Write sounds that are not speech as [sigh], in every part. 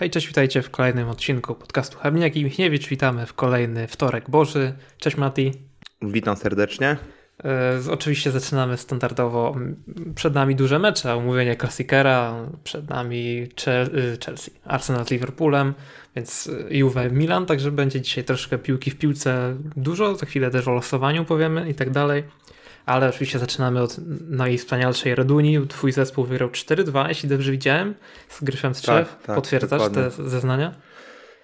Hej, cześć, witajcie w kolejnym odcinku podcastu Habniak i Michniewicz. Witamy w kolejny wtorek Boży. Cześć Mati. Witam serdecznie. E, oczywiście zaczynamy standardowo. Przed nami duże mecze, omówienie klasikera, przed nami y, Chelsea, Arsenal z Liverpoolem, więc y, Juve Milan, także będzie dzisiaj troszkę piłki w piłce dużo, za chwilę też o losowaniu powiemy i tak dalej. Ale oczywiście zaczynamy od najwspanialszej Reduni. Twój zespół wygrał 4-2, jeśli dobrze widziałem, z Gryfem z Trzech. Tak, tak, Potwierdzasz dokładnie. te zeznania?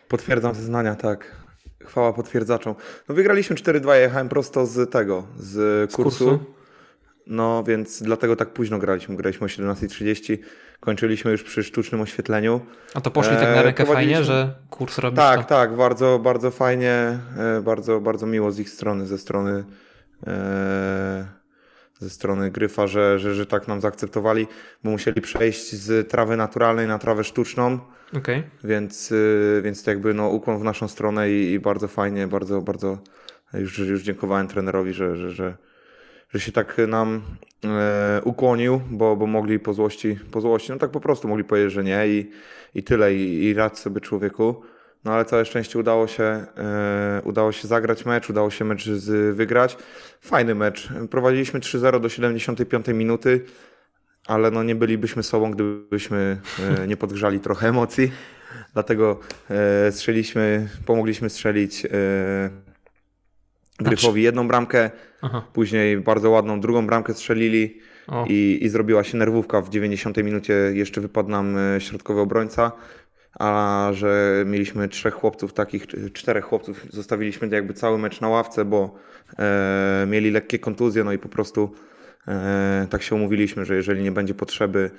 Potwierdzam zeznania, tak. Chwała potwierdzaczom. No wygraliśmy 4-2, jechałem prosto z tego, z kursu. z kursu. No więc dlatego tak późno graliśmy. Graliśmy o 17.30, kończyliśmy już przy sztucznym oświetleniu. A to poszli tak na rękę fajnie, że kurs robisz Tak, to? tak, bardzo, bardzo fajnie, e, bardzo, bardzo miło z ich strony, ze strony e, ze strony Gryfa, że, że, że tak nam zaakceptowali, bo musieli przejść z trawy naturalnej na trawę sztuczną. Okay. Więc, y, więc to jakby no, ukłon w naszą stronę i, i bardzo fajnie, bardzo, bardzo już, już dziękowałem trenerowi, że, że, że, że się tak nam e, ukłonił, bo, bo mogli po złości, po złości, no tak po prostu mogli powiedzieć, że nie i, i tyle, i, i radź sobie człowieku. No ale całe szczęście udało się, e, udało się zagrać mecz, udało się mecz z, wygrać. Fajny mecz. Prowadziliśmy 3-0 do 75 minuty ale no nie bylibyśmy sobą, gdybyśmy e, nie podgrzali trochę emocji. Dlatego e, strzeliśmy, pomogliśmy strzelić Gryfowi jedną bramkę, Aha. później bardzo ładną drugą bramkę strzelili i, i zrobiła się nerwówka. W 90 minucie jeszcze wypadł nam środkowy obrońca, a że mieliśmy trzech chłopców, takich czterech chłopców, zostawiliśmy jakby cały mecz na ławce, bo e, mieli lekkie kontuzje, no i po prostu E, tak się umówiliśmy, że jeżeli nie będzie potrzeby,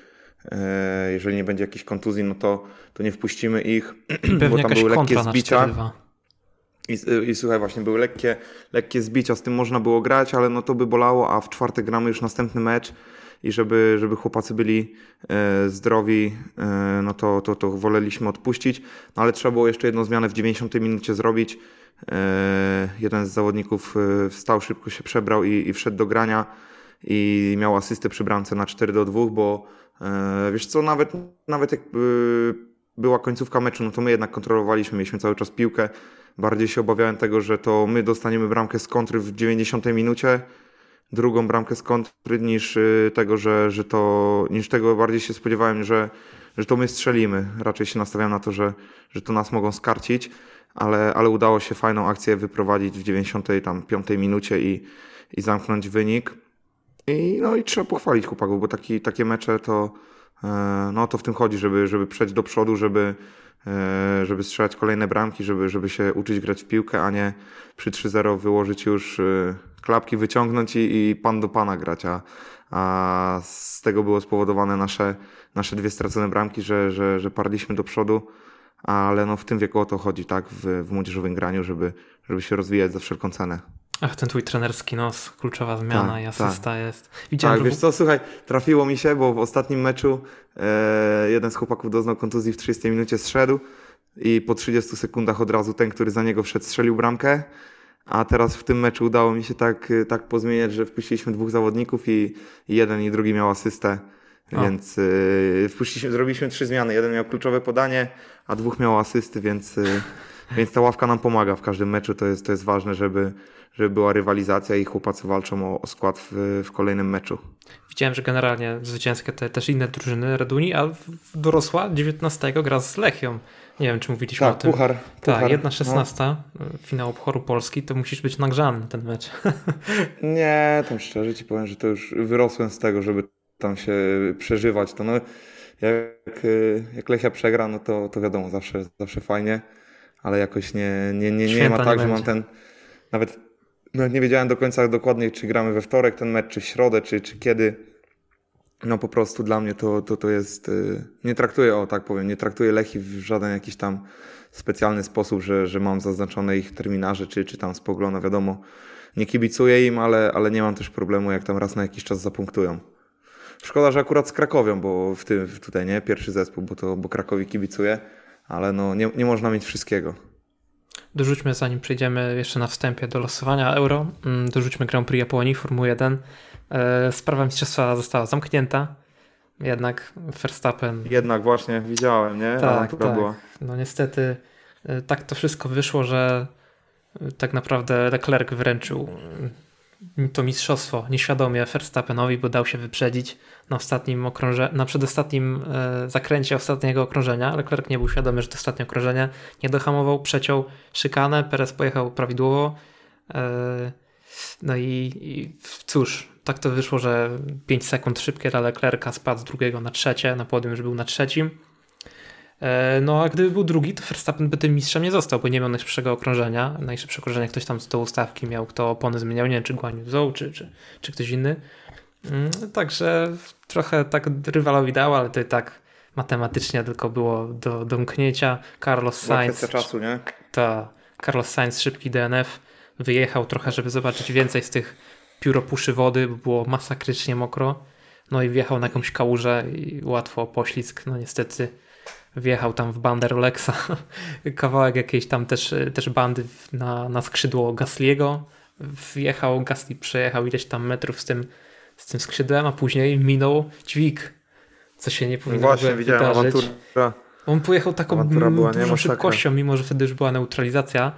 e, jeżeli nie będzie jakichś kontuzji, no to, to nie wpuścimy ich, Pewnie [clears throat] bo tam były lekkie zbicia. I, I słuchaj, właśnie były lekkie, lekkie zbicia, z tym można było grać, ale no to by bolało, a w czwartek gramy już następny mecz i żeby, żeby chłopacy byli e, zdrowi, e, no to, to, to woleliśmy odpuścić. No ale trzeba było jeszcze jedną zmianę w 90 minucie zrobić. E, jeden z zawodników wstał, szybko się przebrał i, i wszedł do grania i miał asystę przy bramce na 4 do 2, bo wiesz co, nawet, nawet jak była końcówka meczu, no to my jednak kontrolowaliśmy, mieliśmy cały czas piłkę. Bardziej się obawiałem tego, że to my dostaniemy bramkę z kontry w 90 minucie, drugą bramkę z kontry niż y, tego, że, że to, niż tego bardziej się spodziewałem, że, że to my strzelimy. Raczej się nastawiałem na to, że, że to nas mogą skarcić, ale, ale udało się fajną akcję wyprowadzić w 95 minucie i, i zamknąć wynik. I, no i trzeba pochwalić chłopaków, bo taki, takie mecze to, no to w tym chodzi, żeby, żeby przejść do przodu, żeby, e, żeby strzelać kolejne bramki, żeby, żeby się uczyć grać w piłkę, a nie przy 3-0 wyłożyć już e, klapki, wyciągnąć i, i pan do pana grać, a, a z tego było spowodowane nasze, nasze dwie stracone bramki, że, że, że parliśmy do przodu, ale no w tym wieku o to chodzi, tak, w, w młodzieżowym graniu, żeby, żeby się rozwijać za wszelką cenę. Ach, ten twój trenerski nos, kluczowa zmiana tak, i asysta tak. jest. Widziałem, tak, wiesz co, słuchaj, trafiło mi się, bo w ostatnim meczu e, jeden z chłopaków doznał kontuzji w 30 minucie, zszedł i po 30 sekundach od razu ten, który za niego wszedł, strzelił bramkę. A teraz w tym meczu udało mi się tak, tak pozmieniać, że wpuściliśmy dwóch zawodników i, i jeden i drugi miał asystę. O. Więc y, wpuściliśmy, zrobiliśmy trzy zmiany. Jeden miał kluczowe podanie, a dwóch miał asysty, więc, y, więc ta ławka nam pomaga w każdym meczu. To jest, to jest ważne, żeby, żeby była rywalizacja i chłopacy walczą o, o skład w, w, kolejnym meczu. Widziałem, że generalnie zwycięskie te, też inne drużyny Reduni, a dorosła 19 gra z Lechią. Nie wiem, czy mówiliśmy tak, o tym. Puchar, tak, jedna 16, no. finał Pucharu Polski, to musisz być nagrzany ten mecz. [laughs] Nie, tam szczerze ci powiem, że to już wyrosłem z tego, żeby tam się przeżywać. To no, jak, jak Lechia przegra, no to, to wiadomo, zawsze, zawsze fajnie, ale jakoś nie, nie, nie, nie ma tak, że mam ten nawet no, nie wiedziałem do końca dokładnie, czy gramy we wtorek ten mecz, czy w środę, czy, czy kiedy. No po prostu dla mnie to, to, to jest. Y, nie traktuję, o tak powiem, nie traktuję Lechi w żaden jakiś tam specjalny sposób, że, że mam zaznaczone ich terminarze, czy, czy tam spogląda, wiadomo. Nie kibicuję im, ale, ale nie mam też problemu, jak tam raz na jakiś czas zapunktują. Szkoda, że akurat z Krakowią, bo w tym tutaj nie, pierwszy zespół, bo to bo Krakowi kibicuję, ale no nie, nie można mieć wszystkiego. Dorzućmy, zanim przejdziemy jeszcze na wstępie do losowania euro, mm, dorzućmy Grand Prix Japonii, Formuły 1. E, sprawa mistrzostwa została zamknięta. jednak Verstappen. Jednak właśnie, widziałem, nie? Tak, tak. Była. No niestety y, tak to wszystko wyszło, że y, tak naprawdę Leclerc wręczył to mistrzostwo nieświadomie Verstappenowi, bo dał się wyprzedzić na ostatnim okrąże na przedostatnim zakręcie ostatniego okrążenia. Leclerc nie był świadomy, że to ostatnie okrążenie nie dohamował, przeciął szykanę, Perez pojechał prawidłowo. No i, i cóż, tak to wyszło, że 5 sekund szybkie dla Leclerca spadł z drugiego na trzecie, na podium już był na trzecim. E, no a gdyby był drugi, to Verstappen by tym mistrzem nie został, bo nie miał najszybszego okrążenia. Najszybsze okrążenie ktoś tam z tą ustawki miał, kto opony zmieniał, nie wiem czy Guan Zhou, czy, czy, czy ktoś inny. Mm, także trochę tak rywalowi dał, ale to i tak matematycznie tylko było do domknięcia. Carlos Sainz. Czasu, nie? Ta, Carlos Sainz, szybki DNF, wyjechał trochę, żeby zobaczyć więcej z tych pióropuszy wody, bo było masakrycznie mokro. No i wjechał na jakąś kałużę i łatwo poślizg. No niestety wjechał tam w bandę Rolexa. [laughs] Kawałek jakiejś tam też, też bandy na, na skrzydło Gasliego. Wjechał, Gasly przejechał ileś tam metrów z tym, z tym skrzydłem, a później minął dźwig. Co się nie powinno Właśnie, widziałem wydarzyć. awantura. On pojechał taką dużą szybkością, mimo że wtedy już była neutralizacja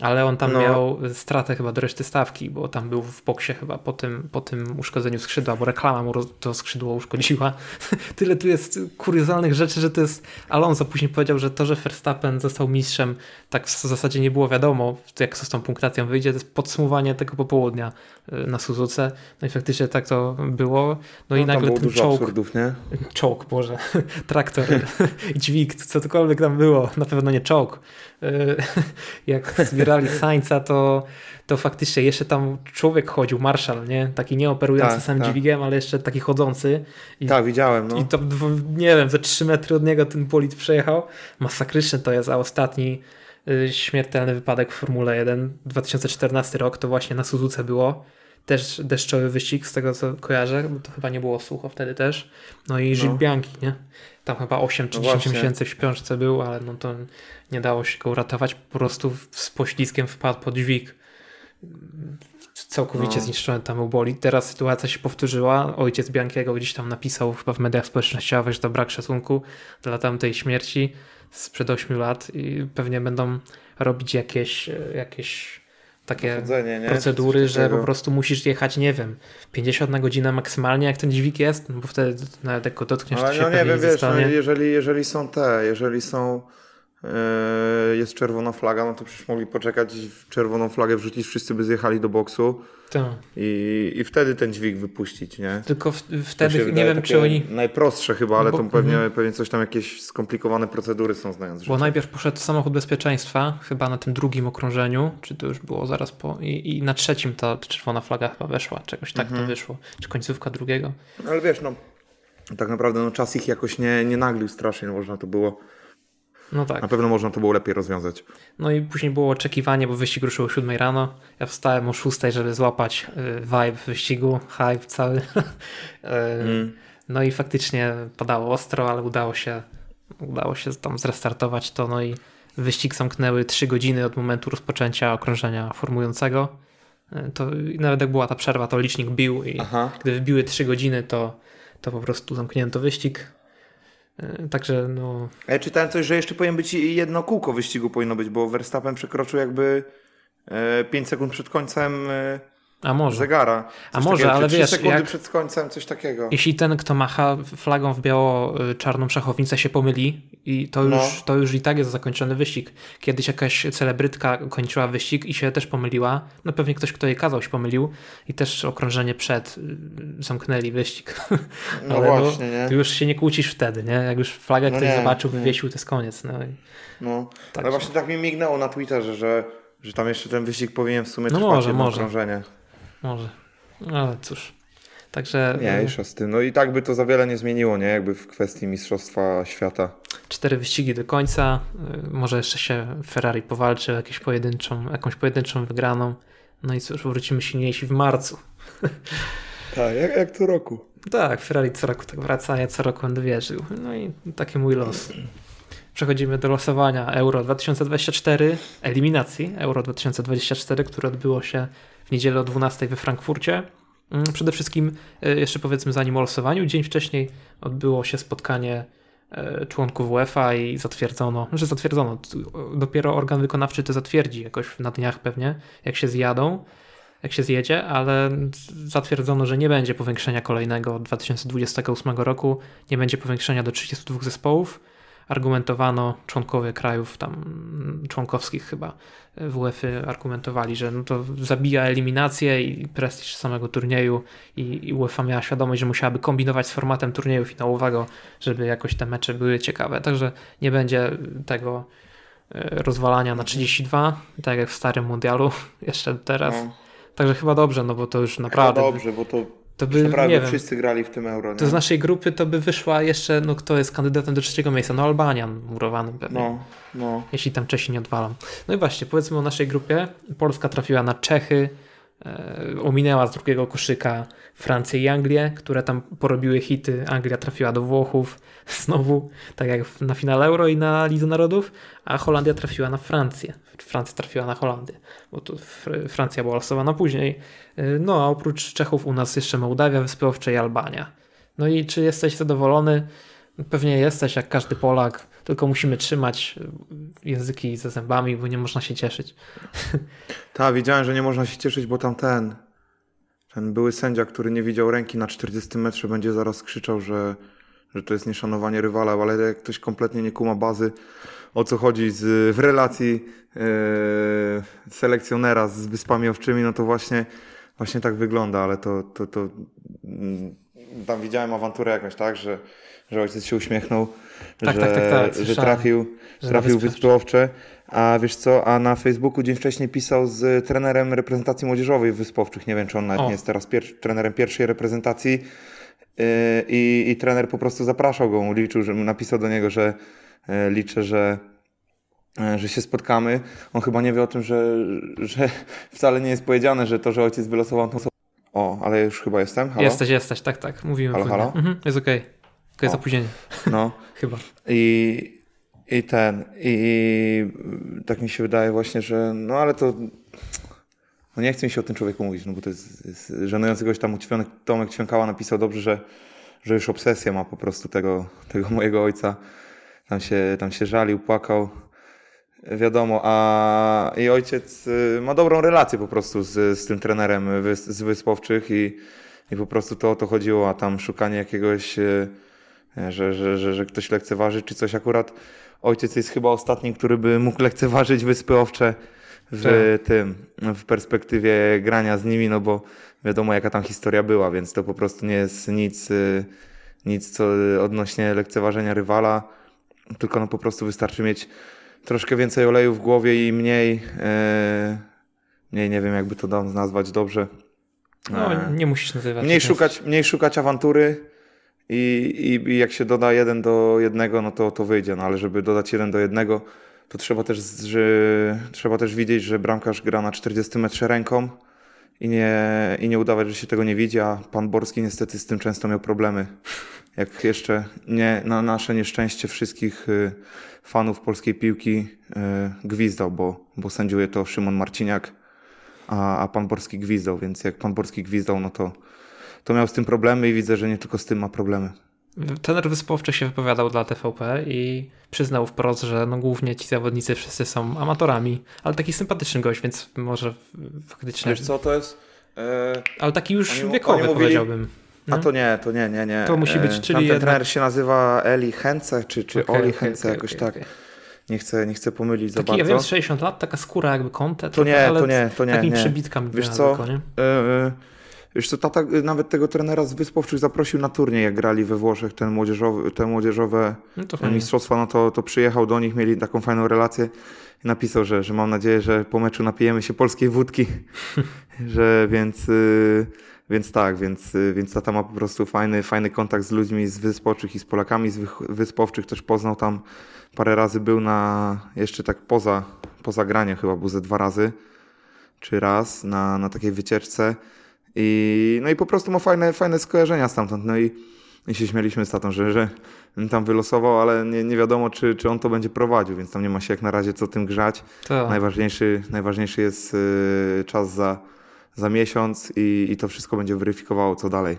ale on tam no. miał stratę chyba do reszty stawki, bo tam był w boksie chyba po tym, po tym uszkodzeniu skrzydła, bo reklama mu to skrzydło uszkodziła. [laughs] Tyle tu jest kuriozalnych rzeczy, że to jest... Alonso później powiedział, że to, że Verstappen został mistrzem, tak w zasadzie nie było wiadomo, jak z tą punktacją wyjdzie. To jest podsumowanie tego popołudnia na Suzuce. No i faktycznie tak to było. No, no i nagle ten czołg... Absurdów, nie? Czołg, Boże. [laughs] Traktor, [laughs] dźwig, cokolwiek tam było. Na pewno nie czołg. Y, [laughs] jak zbierali Sańca, to, to faktycznie jeszcze tam człowiek chodził, marszal, nie? Taki nie operujący tak, samym tak. dźwigiem, ale jeszcze taki chodzący. I, tak, widziałem. No. I to, nie wiem, ze 3 metry od niego ten bolid przejechał. Masakryczny to jest, a ostatni y, śmiertelny wypadek w Formule 1, 2014 rok, to właśnie na Suzuce było też deszczowy wyścig, z tego co kojarzę, bo to chyba nie było sucho wtedy też. No i Gilles no. Bianchi, nie? Tam chyba 8 czy no 10 miesięcy w śpiączce był, ale no to nie dało się go uratować. Po prostu z poślizgiem wpadł pod dźwig. Całkowicie no. zniszczony tam był boli. Teraz sytuacja się powtórzyła. Ojciec Biankiego gdzieś tam napisał chyba w mediach społecznościowych, że to brak szacunku dla tamtej śmierci sprzed 8 lat i pewnie będą robić jakieś, jakieś takie procedury, że po prostu musisz jechać, nie wiem, 50 na godzinę maksymalnie, jak ten dźwig jest, no bo wtedy nawet jak go dotkniesz, Ale to się no nie wiem, wiesz, no, jeżeli, jeżeli są te, jeżeli są jest czerwona flaga, no to przecież mogli poczekać, czerwoną flagę wrzucić, wszyscy by zjechali do boksu tak. i, i wtedy ten dźwig wypuścić, nie? Tylko w, wtedy nie wiem, czy oni... Najprostsze chyba, ale bo, to pewnie, mm. pewnie coś tam, jakieś skomplikowane procedury są znając Bo najpierw poszedł samochód bezpieczeństwa, chyba na tym drugim okrążeniu, czy to już było zaraz po... I, i na trzecim ta czerwona flaga chyba weszła, czegoś tak to mhm. wyszło, czy końcówka drugiego. Ale wiesz, no tak naprawdę no, czas ich jakoś nie, nie naglił strasznie, no, można to było no tak. Na pewno można to było lepiej rozwiązać. No i później było oczekiwanie, bo wyścig ruszył o 7 rano. Ja wstałem o 6, żeby złapać y, vibe wyścigu, hype cały. Y, [laughs] mm. No i faktycznie padało ostro, ale udało się, udało się tam zrestartować to. No i wyścig zamknęły 3 godziny od momentu rozpoczęcia okrążenia formującego. Y, to nawet jak była ta przerwa, to licznik bił i Aha. gdy wbiły 3 godziny, to, to po prostu zamknięto wyścig. E, także no. Ja czytałem coś, że jeszcze powinien być jedno kółko wyścigu powinno być, bo Verstappen przekroczył jakby 5 e, sekund przed końcem e, a może. zegara. Coś A może, takiego, ale wiesz, sekundy jak, przed końcem, coś takiego. Jeśli ten, kto macha flagą w biało-czarną szachownicę się pomyli i to już, no. to już i tak jest zakończony wyścig. Kiedyś jakaś celebrytka kończyła wyścig i się też pomyliła. No pewnie ktoś, kto jej kazał się pomylił i też okrążenie przed y, zamknęli wyścig. [laughs] No ale właśnie, no, nie? już się nie kłócisz wtedy, nie? Jak już flagę no ktoś nie, zobaczył, nie. wywiesił, to jest koniec. No, no. Tak. Ale właśnie tak mi mignęło na Twitterze, że, że tam jeszcze ten wyścig powinien w sumie no trwać może, może. okrążenie. Może. Ale cóż. Także. Nie, z tym. No i tak by to za wiele nie zmieniło, nie? Jakby w kwestii Mistrzostwa Świata. Cztery wyścigi do końca. Y, może jeszcze się Ferrari powalczy o jakąś pojedynczą, jakąś pojedynczą wygraną. No i cóż, wrócimy silniejsi w marcu. [laughs] Tak, jak, jak co roku. Tak, Ferrari co roku tak wraca, ja co roku będę wierzył. No i taki mój los. Przechodzimy do losowania Euro 2024, eliminacji Euro 2024, które odbyło się w niedzielę o 12 we Frankfurcie. Mm, przede wszystkim, e, jeszcze powiedzmy zanim o losowaniu, dzień wcześniej odbyło się spotkanie e, członków UEFA i zatwierdzono, że zatwierdzono, dopiero organ wykonawczy to zatwierdzi jakoś na dniach pewnie, jak się zjadą, jak się zjedzie, ale zatwierdzono, że nie będzie powiększenia kolejnego od 2028 roku, nie będzie powiększenia do 32 zespołów, argumentowano członkowie krajów tam członkowskich chyba w UEFA argumentowali, że no to zabija eliminację i prestiż samego turnieju i, i UEFA miała świadomość, że musiałaby kombinować z formatem turnieju finałowego, żeby jakoś te mecze były ciekawe. Także nie będzie tego e, rozwalania na 32, tak jak w starym mundialu [laughs] jeszcze teraz. No. Także chyba dobrze, no bo to już naprawdę... Chyba dobrze, bo to to by, Naprawdę nie wiem, wszyscy grali w tym euro. Nie? To z naszej grupy to by wyszła jeszcze, no kto jest kandydatem do trzeciego miejsca? No Albanian murowanym pewnie. No, no. Jeśli tam Czesi nie odwalą. No i właśnie, powiedzmy o naszej grupie. Polska trafiła na Czechy, e, ominęła z drugiego koszyka Francję i Anglię, które tam porobiły hity. Anglia trafiła do Włochów [laughs] znowu, tak jak na finale Euro i na Lidze Narodów, a Holandia trafiła na Francję. Francja trafiła na Holandię, bo tu Francja była losowana później. No a oprócz Czechów u nas jeszcze Mołdawia, Wyspy Owcze i Albania. No i czy jesteś zadowolony? Pewnie jesteś, jak każdy Polak, tylko musimy trzymać języki ze zębami, bo nie można się cieszyć. [laughs] Tak, wiedziałem, że nie można się cieszyć, bo tam ten, ten były sędzia, który nie widział ręki na 40 metrze, będzie zaraz krzyczał, że, że to jest nieszanowanie rywala, ale jak ktoś kompletnie nie kuma bazy, o co chodzi z, w relacji yy, selekcjonera z Wyspami Owczymi, no to właśnie, właśnie tak wygląda, ale to, to, to mm, tam widziałem awanturę jakąś, tak, że, że ojciec się uśmiechnął, tak, że, tak, tak, tak, że trafił, że trafił Wyspy Owcze. A wiesz co, a na Facebooku dzień wcześniej pisał z trenerem reprezentacji młodzieżowej Wyspowczych. Nie wiem, czy on nawet o. nie jest teraz pier trenerem pierwszej reprezentacji. Yy, I, I trener po prostu zapraszał go, liczył, że napisał do niego, że liczę, że e, że się spotkamy. On chyba nie wie o tym, że, że [laughs] wcale nie jest powiedziane, że to, że ojciec wylosował tą O, ale już chyba jestem. Halo? Jesteś, jesteś, tak, tak. Mówimy. Halo, halo? Mhm, jest okej. Okay. Tylko jest o. opóźnienie. No. [laughs] chyba. I, I ten, i tak mi się wydaje właśnie, że no ale to no nie chcę mi się o tym człowieku mówić, no bo to jest, jest żenujący gość tam ućwiony Tomek Ćwiękała napisał dobrze, że, że już obsesję ma po prostu tego, tego mojego ojca tam się, tam się żalił, płakał. Wiadomo, a i ojciec y, ma dobrą relację po prostu z, z tym trenerem z Wyspowczych i, i po prostu to o to chodziło, a tam szukanie jakiegoś, y, że, że, że, że ktoś lekceważy czy coś akurat. Ojciec jest chyba ostatnim, który by mógł lekceważyć Wyspy Owcze w tak. tym, w perspektywie grania z nimi, no bo wiadomo jaka tam historia była, więc to po prostu nie jest nic, y, nic co odnośnie lekceważenia rywala tylko no po prostu wystarczy mieć troszkę więcej oleju w głowie i mniej, e, mniej nie wiem jakby to nazwać dobrze. No, e, nie musisz nazywać. Mniej szukać, mniej szukać awantury i, i, i, jak się doda jeden do jednego, no to, to wyjdzie. No ale żeby dodać jeden do jednego, to trzeba też, że, trzeba też widzieć, że bramkarz gra na 40 metrze ręką i nie, i nie udawać, że się tego nie widzi, a pan Borski niestety z tym często miał problemy jak jeszcze nie, na nasze nieszczęście wszystkich y, fanów polskiej piłki y, gwizdał, bo, bo sędziuje to Szymon Marciniak, a, a pan Borski gwizdał, więc jak pan Borski gwizdał, no to, to miał z tym problemy i widzę, że nie tylko z tym ma problemy. Tener Wyspowczy się wypowiadał dla TVP i przyznał wprost, że no głównie ci zawodnicy wszyscy są amatorami, ale taki sympatyczny gość, więc może faktycznie... Wiesz co, to jest... Yy... Ale taki już oni, wiekowy oni mówili, powiedziałbym. A to nie, to nie, nie, nie. To musi być, czyli Tamten jednak... trener się nazywa Eli Hence, czy, czy okay, Oli okay, Hence, okay, jakoś tak. Nie chcę, nie chcę pomylić Taki, za bardzo. ja wiem, 60 lat, taka skóra jakby kątę. To nie, to nie, to nie. Takimi nie. przebitkami. Wiesz co, nie? Yy, wiesz co, tata nawet tego trenera z Wyspowczych zaprosił na turniej, jak grali we Włoszech ten młodzieżowy, te młodzieżowe no mistrzostwa, no to, to przyjechał do nich, mieli taką fajną relację i napisał, że, że mam nadzieję, że po meczu napijemy się polskiej wódki, [laughs] że więc... Yy, więc tak, więc, y, więc tata ma po prostu fajny, fajny kontakt z ludźmi z Wyspowczych i z Polakami z Wyspowczych. Też poznał tam parę razy, był na jeszcze tak poza, poza graniem chyba był ze dwa razy, czy raz na, na takiej wycieczce. I, no i po prostu ma fajne, fajne skojarzenia stamtąd. No i, i się śmieliśmy z tatą, że, że tam wylosował, ale nie, nie wiadomo, czy, czy on to będzie prowadził, więc tam nie ma się jak na razie co tym grzać. To. Najważniejszy, najważniejszy jest y, czas za za miesiąc i, i to wszystko będzie weryfikowało, co dalej.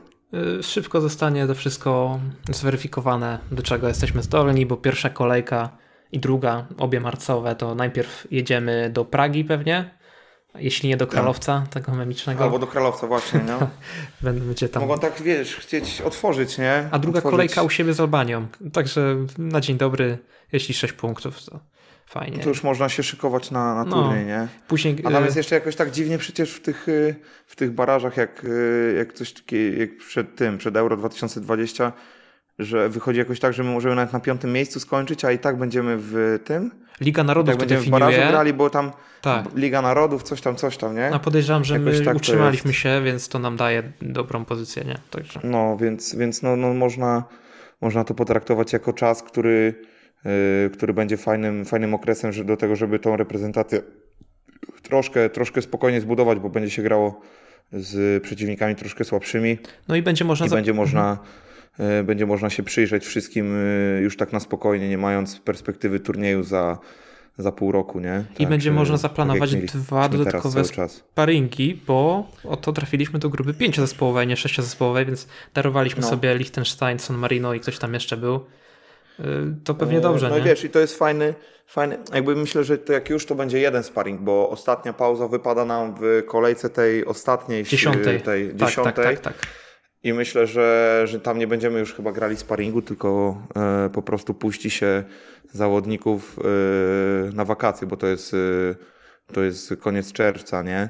Y, szybko zostanie to wszystko zweryfikowane, do czego jesteśmy zdolni, bo pierwsza kolejka i druga, obie marcowe, to najpierw jedziemy do Pragi pewnie, jeśli nie do Kralowca, tego memicznego. Albo do Kralowca właśnie, [laughs] nie? Będzie tam. Mogą tak, wiesz, chcieć otworzyć, nie? A druga otworzyć... kolejka u siebie z Albanią. Także na dzień dobry, jeśli 6 punktów, to fajnie. To już można się szykować na, na No. turniej, nie? Później A tam y, jest jeszcze jakoś tak dziwnie przecież w tych, y, w tych barażach, jak, y, jak coś takiego, jak przed tym, przed Euro 2020, że wychodzi jakoś tak, że my możemy nawet na piątym miejscu skończyć, a i tak będziemy w tym, Liga Narodów tak to będziemy w barażu definiuje. grali, bo tam Tak. Liga Narodów, coś tam, coś tam, nie? A podejrzewam, że Jakoś my tak utrzymaliśmy się, więc to nam daje dobrą pozycję, nie? Także. No, więc, więc no, no można, można to potraktować jako czas, który, który będzie fajnym, fajnym okresem że do tego, żeby tą reprezentację troszkę, troszkę spokojnie zbudować, bo będzie się grało z przeciwnikami troszkę słabszymi No i będzie można. i będzie można, yy, będzie można się przyjrzeć wszystkim yy, już tak na spokojnie, nie mając perspektywy turnieju za, za pół roku, nie? I Tak, będzie można tak zaplanować jak dwa dodatkowe sparingi, bo oto trafiliśmy do grupy pięciozespołowej, nie sześciozespołowej, więc darowaliśmy No. sobie Liechtenstein, San Marino i ktoś tam jeszcze był. Yy, To pewnie dobrze, No i nie? wiesz, i to jest fajny, fajny, jakby myślę, że to jak już to będzie jeden sparring, bo ostatnia pauza wypada nam w kolejce tej ostatniej, Dziesiątej. tej tak, dziesiątej tak, tak, tak. i myślę, że, że tam nie będziemy już chyba grali sparingu, tylko e, po prostu puści się zawodników e, na wakacje, bo to jest, e, to jest koniec czerwca, nie?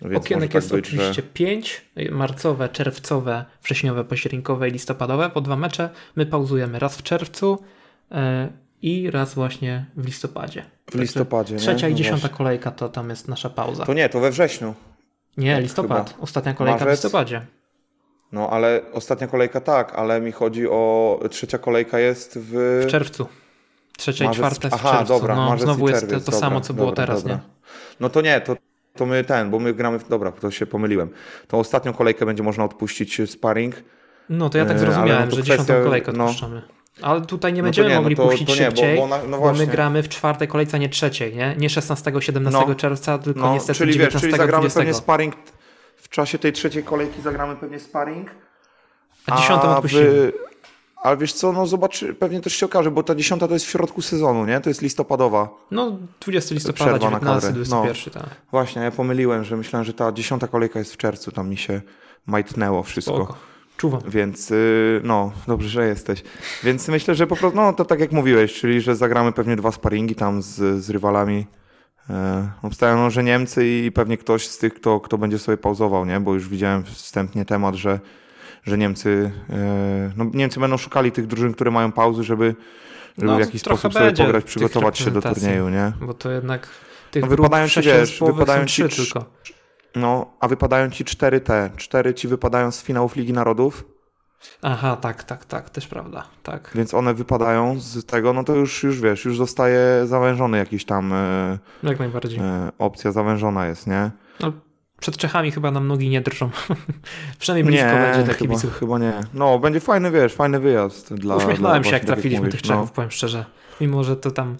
Więc Okienek może jest tak być, że- oczywiście pięć, marcowe, czerwcowe, wrześniowe, październikowe i listopadowe, po dwa mecze. My pauzujemy raz w czerwcu yy, i raz właśnie w listopadzie. W listopadzie, nie? Trzecia i No dziesiąta właśnie. kolejka to tam jest nasza pauza. To nie, to we wrześniu. Nie, listopad. chyba. Ostatnia kolejka w Marzec? listopadzie. No ale ostatnia kolejka tak, ale mi chodzi o trzecia kolejka jest w, W czerwcu. Trzecia i Marzec- czwarta jest w Aha, czerwcu. dobra, no, znowu i jest to, to samo, co było dobra, teraz, dobra. nie? No to nie, to, to my ten, bo my gramy w. Dobra, to się pomyliłem. Tą ostatnią kolejkę będzie można odpuścić sparring. No to ja tak E, ale zrozumiałem, no że kwestia- dziesiątą kolejkę no. odpuszczamy. Ale tutaj nie No będziemy nie, no mogli to- puścić to nie, bo- szybciej, bo na- no bo my gramy w czwartej kolejce, a nie trzeciej, nie? Nie 16-17 No. czerwca, tylko No, niestety czyli wiesz, 19 czyli zagramy 20. pewnie sparring. W czasie tej trzeciej kolejki zagramy pewnie sparring. A dziesiątą w- odpuścimy. Ale wiesz co, no zobacz, pewnie też się okaże, bo ta dziesiąta to jest w środku sezonu, nie? To jest listopadowa. No 20 listopada, Przerwa na 19, kadrę. 21, tak. Właśnie, ja pomyliłem, że myślałem, że ta dziesiąta kolejka jest w czerwcu, tam mi się majtnęło wszystko. Spoko. Czuwam. Więc y, no, dobrze, że jesteś. Więc myślę, że po prostu, no to tak jak mówiłeś, czyli że zagramy pewnie dwa sparingi tam z, z rywalami. E, Obstawiam, no, że Niemcy i pewnie ktoś z tych, kto, kto będzie sobie pauzował, nie? Bo już widziałem wstępnie temat, że, że Niemcy, e, no, Niemcy będą szukali tych drużyn, które mają pauzy, żeby, żeby No, w jakiś sposób sobie pograć, przygotować się do turnieju, nie? Bo to jednak tych No, wypadają ci, wiesz, wypadają ci tylko. No, a wypadają ci cztery te, cztery ci wypadają z finałów Ligi Narodów, Aha, tak, tak, tak, też prawda, tak. Więc one wypadają z tego, no to już, już wiesz, już zostaje zawężony jakiś tam e, Jak najbardziej. e, opcja zawężona jest, nie? No, przed Czechami chyba nam nogi nie drżą. [laughs] Przynajmniej blisko będzie dla chyba, kibiców. chyba nie. No, będzie fajny, wiesz, fajny wyjazd dla Uśmiechnąłem dla, się, jak tak trafiliśmy tych Czechów, powiem szczerze. Mimo, że to tam...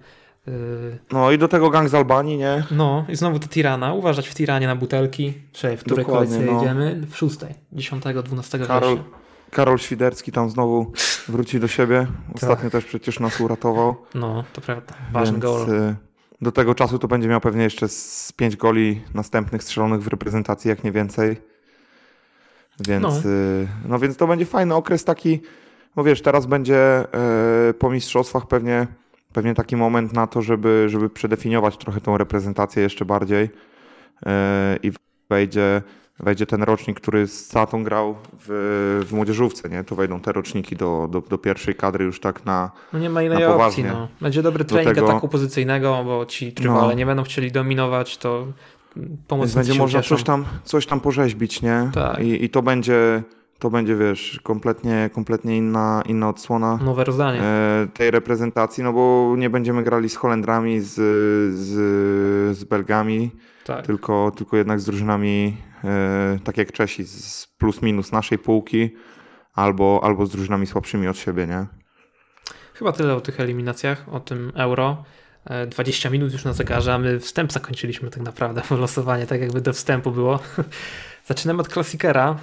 Yy, No. no i do tego gang z Albanii, nie? no, i znowu to Tirana. Uważać w Tiranie na butelki. Czyli w której kolejce no. jedziemy? W szóstej. 10, 12 Karol, września. Karol Świderski tam znowu wróci do siebie. Ostatnio też przecież nas uratował. No, to prawda. Ważny więc, gol. Do tego czasu to będzie miał pewnie jeszcze z pięć goli następnych strzelonych w reprezentacji, jak nie więcej. Więc No. no, no więc to będzie fajny okres taki, no wiesz, teraz będzie e, po mistrzostwach pewnie, pewnie taki moment na to, żeby, żeby przedefiniować trochę tą reprezentację jeszcze bardziej e, i wejdzie, wejdzie ten rocznik, który z Satą grał w, w młodzieżówce, nie? To wejdą te roczniki do, do, do pierwszej kadry już tak na, No nie ma innej opcji. poważnie. No. Będzie dobry trening tego- ataku pozycyjnego, bo ci trwale No. nie będą chcieli dominować, to pomocnicy będzie można ucieszą. coś tam, coś tam porzeźbić, nie? Tak. I, I to będzie, to będzie, wiesz, kompletnie, kompletnie inna, inna odsłona Nowe rozdanie. e, tej reprezentacji, no bo nie będziemy grali z Holendrami, z, z, z Belgami, tak. tylko, tylko jednak z drużynami, e, tak jak Czesi, z plus minus naszej półki, albo, albo z drużynami słabszymi od siebie, nie? Chyba tyle o tych eliminacjach, o tym euro. 20 minut już na zegarze, a my wstęp zakończyliśmy tak naprawdę, bo losowanie tak jakby do wstępu było. [laughs] Zaczynamy od klasikera.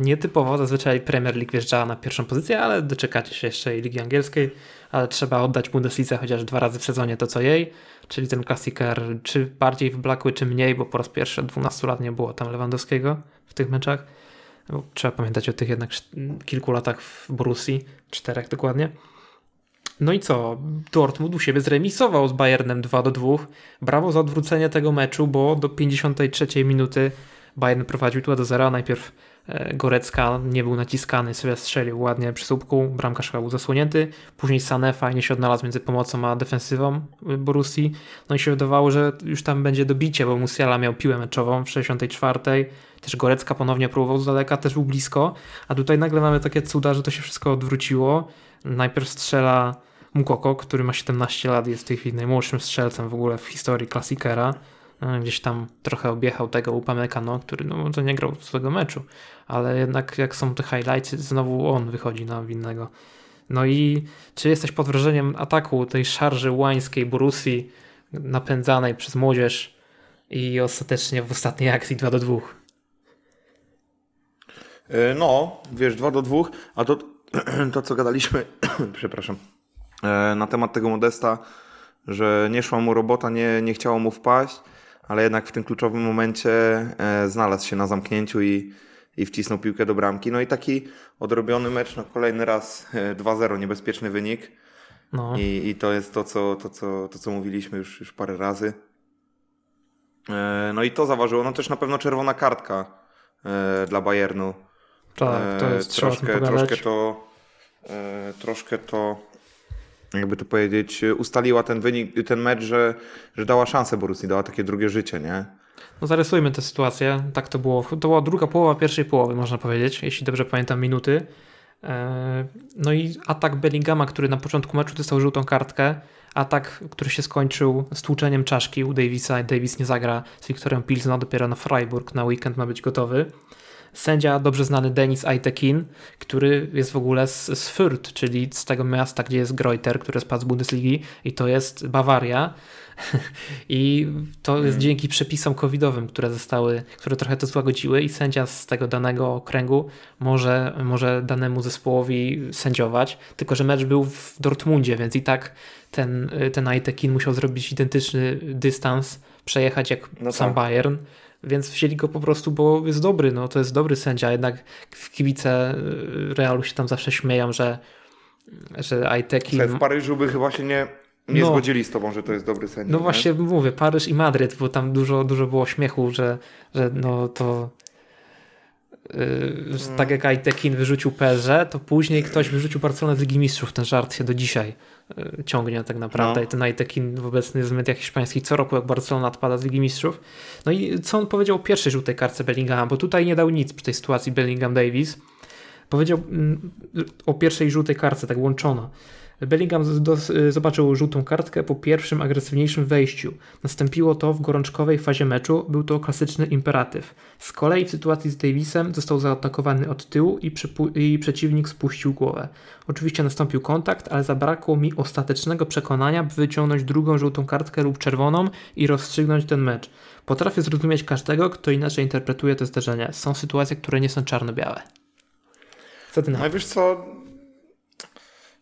Nietypowo, zazwyczaj Premier League wjeżdżała na pierwszą pozycję, ale doczekacie się jeszcze i Ligi Angielskiej, ale trzeba oddać Bundeslidze chociaż dwa razy w sezonie to co jej, czyli ten klasiker czy bardziej wblakły, czy mniej, bo po raz pierwszy od 12 lat nie było tam Lewandowskiego w tych meczach. Trzeba pamiętać o tych jednak kilku latach w Borussii, czterech dokładnie. No i co? Dortmund u siebie zremisował z Bayernem 2 do 2. Brawo za odwrócenie tego meczu, bo do 53 minuty Bayern prowadził 2 do 0. Najpierw Gorecka nie był naciskany, sobie strzelił ładnie przy słupku, bramkarz był zasłonięty. Później Sané fajnie się odnalazł między pomocą a defensywą Borussii. No i się wydawało, że już tam będzie dobicie, bo Musiala miał piłę meczową w 64. Też Gorecka ponownie próbował z daleka, też był blisko. A tutaj nagle mamy takie cuda, że to się wszystko odwróciło. Najpierw strzela Mukoko, który ma 17 lat, jest w tej chwili najmłodszym strzelcem w ogóle w historii klasikera. Gdzieś tam trochę objechał tego Upamecano, który no, to nie grał z tego meczu, ale jednak jak są te highlights, znowu on wychodzi na winnego. No i czy jesteś pod wrażeniem ataku tej szarży łańskiej Borussii napędzanej przez młodzież i ostatecznie w ostatniej akcji 2 do 2? E, no, wiesz, 2 do 2, a to, [clears throat] to co gadaliśmy, [clears throat] przepraszam, e, na temat tego Modesta, że nie szła mu robota, nie, nie chciało mu wpaść, ale jednak w tym kluczowym momencie e, znalazł się na zamknięciu i, i wcisnął piłkę do bramki. No i taki odrobiony mecz, no kolejny raz 2-0, niebezpieczny wynik. No. I, I to jest to, co, to, co, to, co mówiliśmy już, już parę razy. No i to zaważyło. No też na pewno czerwona kartka dla Bayernu. Tak, to jest troszkę, troszkę to troszkę to jakby to powiedzieć, ustaliła ten wynik, ten mecz, że, że dała szansę Borussii, dała takie drugie życie, nie? No zarysujmy tę sytuację. Tak to było. To była druga połowa pierwszej połowy, można powiedzieć, jeśli dobrze pamiętam minuty. No i atak Bellingama, który na początku meczu dostał żółtą kartkę. Atak, który się skończył stłuczeniem czaszki u Davisa. Davis nie zagra z Wiktorem Pilsno, dopiero na Freiburg na weekend ma być gotowy sędzia dobrze znany Denis Aitekin, który jest w ogóle z, z Fürth, czyli z tego miasta, gdzie jest Greuter, który spadł z Bundesligi i to jest Bawaria. [laughs] I to jest hmm. dzięki przepisom covidowym, które zostały, które trochę to złagodziły i sędzia z tego danego okręgu może, może danemu zespołowi sędziować. Tylko, że mecz był w Dortmundzie, więc i tak ten, ten Aitekin musiał zrobić identyczny dystans, przejechać jak no sam tak. Bayern więc wzięli go po prostu, bo jest dobry, no to jest dobry sędzia, jednak w kibice y, Realu się tam zawsze śmieją, że że Aiteki... W Paryżu by chyba się nie, nie no, zgodzili z tobą, że to jest dobry sędzia. No nie? właśnie mówię, Paryż i Madryt, bo tam dużo, dużo było śmiechu, że, że no to tak jak Aitekin wyrzucił PSG, to później ktoś wyrzucił Barcelonę z Ligi Mistrzów. Ten żart się do dzisiaj yy, ciągnie tak naprawdę. No. I ten Aitekin w obecnych mediach hiszpańskich co roku jak Barcelona odpada z Ligi Mistrzów. No i co on powiedział o pierwszej żółtej kartce Bellinghama, bo tutaj nie dał nic przy tej sytuacji Bellingham-Davis. Powiedział mm, o pierwszej żółtej kartce, tak łączona. Bellingham zobaczył żółtą kartkę po pierwszym agresywniejszym wejściu. Nastąpiło to w gorączkowej fazie meczu, był to klasyczny imperatyw. Z kolei w sytuacji z Davisem został zaatakowany od tyłu i, i przeciwnik spuścił głowę. Oczywiście nastąpił kontakt, ale zabrakło mi ostatecznego przekonania, by wyciągnąć drugą żółtą kartkę lub czerwoną i rozstrzygnąć ten mecz. Potrafię zrozumieć każdego, kto inaczej interpretuje to zdarzenie. Są sytuacje, które nie są czarno-białe. Co ty na No wiesz co,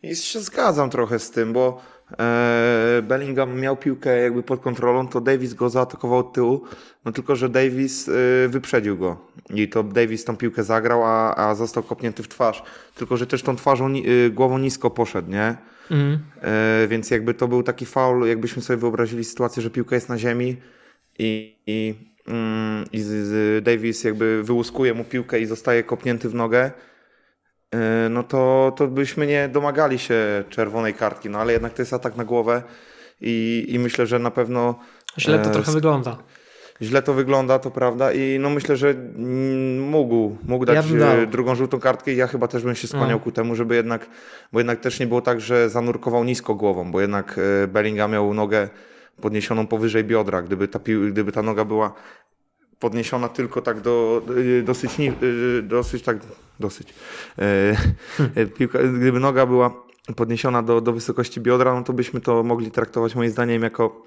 i się zgadzam trochę z tym, bo e, Bellingham miał piłkę jakby pod kontrolą, to Davis go zaatakował od tyłu, no tylko, że Davis e, wyprzedził go i to Davis tą piłkę zagrał, a, a został kopnięty w twarz. Tylko, że też tą twarzą, e, głową nisko poszedł, nie? E, więc jakby to był taki faul, jakbyśmy sobie wyobrazili sytuację, że piłka jest na ziemi i, i, mm, i Davis jakby wyłuskuje mu piłkę i zostaje kopnięty w nogę, no to, to byśmy nie domagali się czerwonej kartki, no ale jednak to jest atak na głowę i, i myślę, że na pewno... Źle to e, trochę wygląda. Źle to wygląda, to prawda i no myślę, że mógł, mógł dać ja drugą żółtą kartkę i ja chyba też bym się skłaniał no. ku temu, żeby jednak, bo jednak też nie było tak, że zanurkował nisko głową, bo jednak e, Bellingham miał nogę podniesioną powyżej biodra. Gdyby ta, gdyby ta noga była podniesiona tylko tak do, dosyć, dosyć tak dosyć. E, piłka, gdyby noga była podniesiona do, do wysokości biodra, no to byśmy to mogli traktować moim zdaniem jako,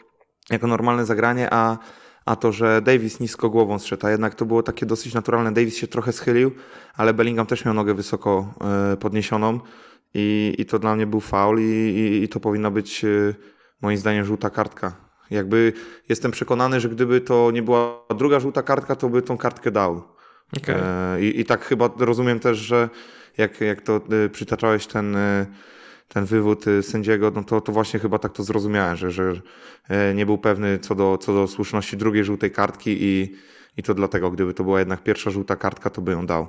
jako normalne zagranie, a, a to, że Davis nisko głową zszedł, a jednak to było takie dosyć naturalne. Davis się trochę schylił, ale Bellingham też miał nogę wysoko e, podniesioną i, i to dla mnie był faul i, i, i to powinna być e, moim zdaniem żółta kartka. Jakby jestem przekonany, że gdyby to nie była druga żółta kartka, to by tą kartkę dał. Okay. E, I, I tak chyba rozumiem też, że jak, jak to przytaczałeś ten ten wywód y, sędziego, no to, to właśnie chyba tak to zrozumiałem, że, że nie był pewny co do, co do słuszności drugiej żółtej kartki i, i to dlatego, gdyby to była jednak pierwsza żółta kartka, to by ją dał.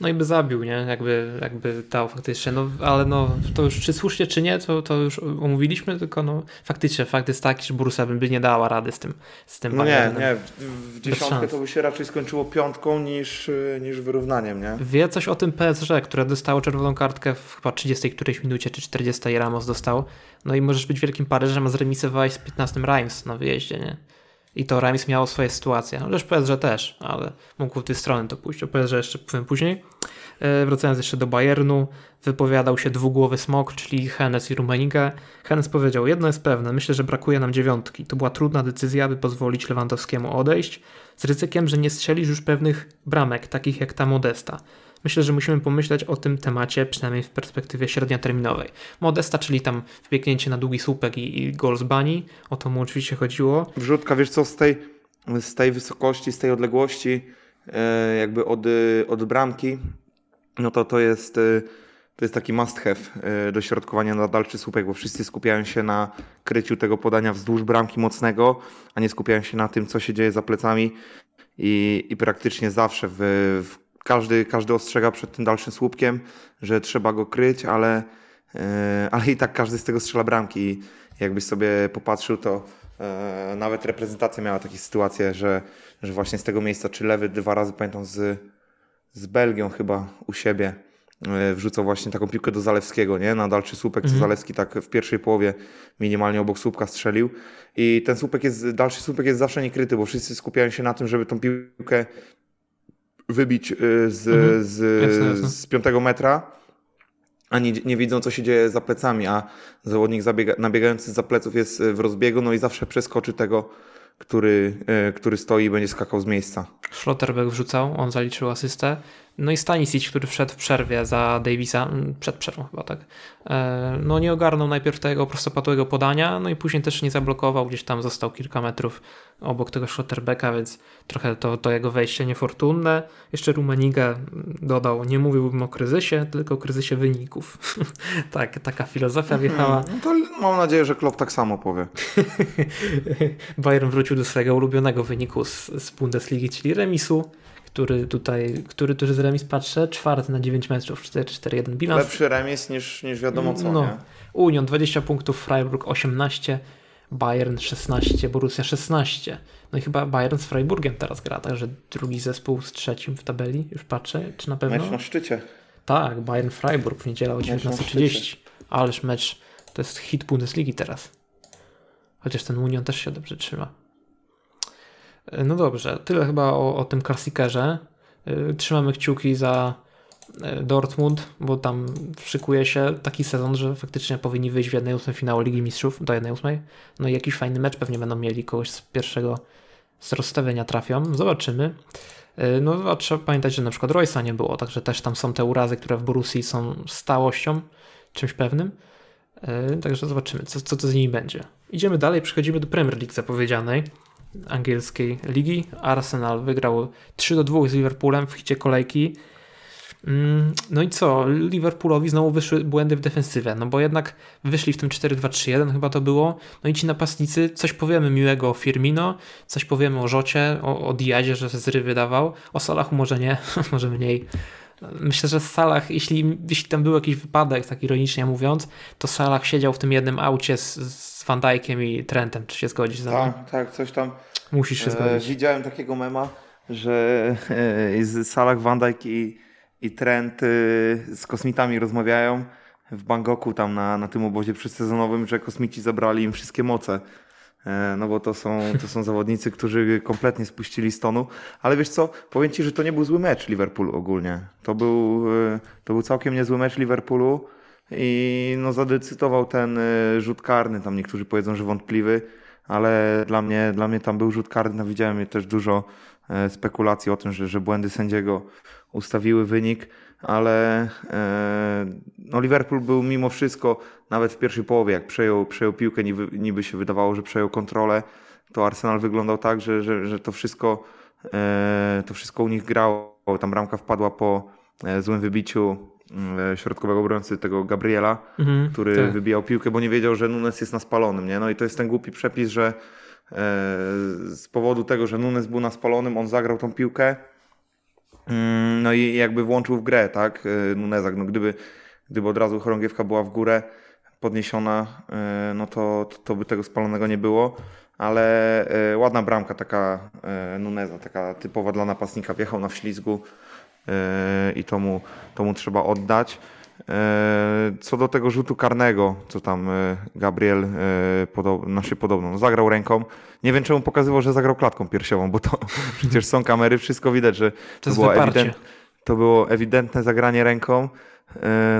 No i by zabił, nie? Jakby, jakby dał faktycznie. No, ale no, to już czy słusznie, czy nie, to, to już omówiliśmy, tylko no, faktycznie fakt jest taki, że Borussia by nie dała rady z tym, z tym No nie, nie. W, w dziesiątkę to by się raczej skończyło piątką niż, niż wyrównaniem, nie? Wie coś o tym PSG, które dostało czerwoną kartkę w chyba 30 którejś minucie, czy 40 Ramos dostał. No i możesz być wielkim Paryżem, a zremisowałeś z 15 Reims na wyjeździe, nie? I to Reims miało swoje sytuacje. Chociaż PSG też, ale mógł w tej strony to pójść. O PSG jeszcze powiem później. E, wracając jeszcze do Bayernu, wypowiadał się dwugłowy smok, czyli Hennes i Rummenigge. Hennes powiedział, jedno jest pewne, myślę, że brakuje nam dziewiątki. To była trudna decyzja, aby pozwolić Lewandowskiemu odejść, z ryzykiem, że nie strzelisz już pewnych bramek, takich jak ta Modesta. Myślę, że musimy pomyśleć o tym temacie, przynajmniej w perspektywie średnioterminowej. Modesta, czyli tam wbiegnięcie na długi słupek i, i gol z bani, o to mu oczywiście chodziło. Wrzutka, wiesz co, z tej, z tej wysokości, z tej odległości, e, jakby od, od bramki, no to to jest, e, to jest taki must have e, do środkowania na dalszy słupek, bo wszyscy skupiają się na kryciu tego podania wzdłuż bramki mocnego, a nie skupiają się na tym, co się dzieje za plecami i, i praktycznie zawsze w, w każdy, każdy ostrzega przed tym dalszym słupkiem, że trzeba go kryć, ale, ale i tak każdy z tego strzela bramki i jakbyś sobie popatrzył, to nawet reprezentacja miała takie sytuacje, że, że właśnie z tego miejsca, czy lewy dwa razy pamiętam z z Belgią chyba u siebie e, wrzucał właśnie taką piłkę do Zalewskiego, nie? Na dalszy słupek, mhm. co Zalewski tak w pierwszej połowie minimalnie obok słupka strzelił. I ten słupek jest, dalszy słupek jest zawsze niekryty, bo wszyscy skupiają się na tym, żeby tą piłkę wybić e, z, mhm. z, jasne, jasne. z piątego metra, a nie, nie widzą, co się dzieje za plecami, a zawodnik zabiega, nabiegający za pleców jest w rozbiegu, no i zawsze przeskoczy tego który, e, który stoi i będzie skakał z miejsca. Schlotterbeck wrzucał, on zaliczył asystę. No i Stanisic, który wszedł w przerwie za Davisa, mm, przed przerwą chyba, tak. E, no nie ogarnął najpierw tego prostopadłego podania, no i później też nie zablokował, gdzieś tam został kilka metrów obok tego Schlotterbecka, więc trochę to, to jego wejście niefortunne. Jeszcze Rummenigge dodał, nie mówiłbym o kryzysie, tylko o kryzysie wyników. [laughs] tak, taka filozofia wjechała. Hmm, to mam nadzieję, że Klopp tak samo powie. [laughs] Bayern wrócił do swojego ulubionego wyniku z, z Bundesligi, czyli remisu który tutaj, który tuż z remis patrzę, czwarty na 9 meczów, 4-4-1 bilans. Lepszy remis niż, niż wiadomo co, no. nie? Union 20 punktów, Freiburg 18, Bayern 16, Borussia 16. No i chyba Bayern z Freiburgiem teraz gra, także drugi zespół z trzecim w tabeli, już patrzę, czy na pewno? Mecz na szczycie. Tak, Bayern Freiburg w niedzielę o 19.30. Ależ mecz, to jest hit Bundesligi teraz. Chociaż ten Union też się dobrze trzyma. No dobrze, tyle chyba o, o tym klasikerze. Y, trzymamy kciuki za y, Dortmund, bo tam szykuje się taki sezon, że faktycznie powinni wyjść w jednej ósmej finału Ligi Mistrzów, do jednej ósmej. No i jakiś fajny mecz pewnie będą mieli, kogoś z pierwszego z rozstawienia trafią. Zobaczymy. No a trzeba pamiętać, że na przykład Roysa nie było, także też tam są te urazy, które w Borussii są stałością, czymś pewnym. Także zobaczymy, co, co to z nimi będzie. Idziemy dalej, przechodzimy do Premier League zapowiedzianej angielskiej ligi. Arsenal wygrał 3 do 2 z Liverpoolem w hicie kolejki. Mm, no i co? Liverpoolowi znowu wyszły błędy w defensywie, no bo jednak wyszli w tym 4-2-3-1 chyba to było. No i ci napastnicy, coś powiemy miłego o Firmino, coś powiemy o Rzocie, o, o Diazie, że zry wydawał. O Salachu może nie, [laughs] może mniej. Myślę, że Salah, jeśli, jeśli tam był jakiś wypadek, tak ironicznie mówiąc, to Salah siedział w tym jednym aucie z, z Van Dijkiem i Trentem. Czy się zgodzisz Tak, tak, coś tam. Musisz się zgodzić. E, widziałem takiego mema, że e, Salah, Van Dijk i, i Trent e, z kosmitami rozmawiają w Bangkoku, tam na, na tym obozie przedsezonowym, że kosmici zabrali im wszystkie moce. E, no bo to są, to są zawodnicy, którzy kompletnie spuścili stonu. Ale wiesz co, powiem Ci, że to nie był zły mecz Liverpoolu ogólnie. To był, e, to był całkiem niezły mecz Liverpoolu. I no zadecydował ten y, rzut karny, tam niektórzy powiedzą, że wątpliwy, ale dla mnie, dla mnie tam był rzut karny, no widziałem też dużo e, spekulacji o tym, że, że błędy sędziego ustawiły wynik, ale e, no Liverpool był mimo wszystko, nawet w pierwszej połowie, jak przejął, przejął piłkę, niby, niby się wydawało, że przejął kontrolę, to Arsenal wyglądał tak, że, że, że to, wszystko, e, to wszystko u nich grało. Tam bramka wpadła po złym wybiciu środkowego obrońcy tego Gabriela, mhm, który tak. wybijał piłkę, bo nie wiedział, że Nunes jest na spalonym. Nie? No i to jest ten głupi przepis, że z powodu tego, że Nunes był na spalonym, on zagrał tą piłkę, Mm, no i jakby włączył w grę, tak, y, Nunezak. No gdyby, gdyby od razu chorągiewka była w górę podniesiona, y, no to, to, to by tego spalonego nie było. Ale ładna bramka taka Nuneza, taka typowa dla napastnika. Wjechał na wślizgu i to mu, to mu trzeba oddać. E, co do tego rzutu karnego, co tam e, Gabriel e, podob, znaczy podobno no zagrał ręką. Nie wiem, czemu pokazywał, że zagrał klatką piersiową, bo to [laughs] przecież są kamery, wszystko widać, że to, to było, ewident, to było ewidentne zagranie ręką.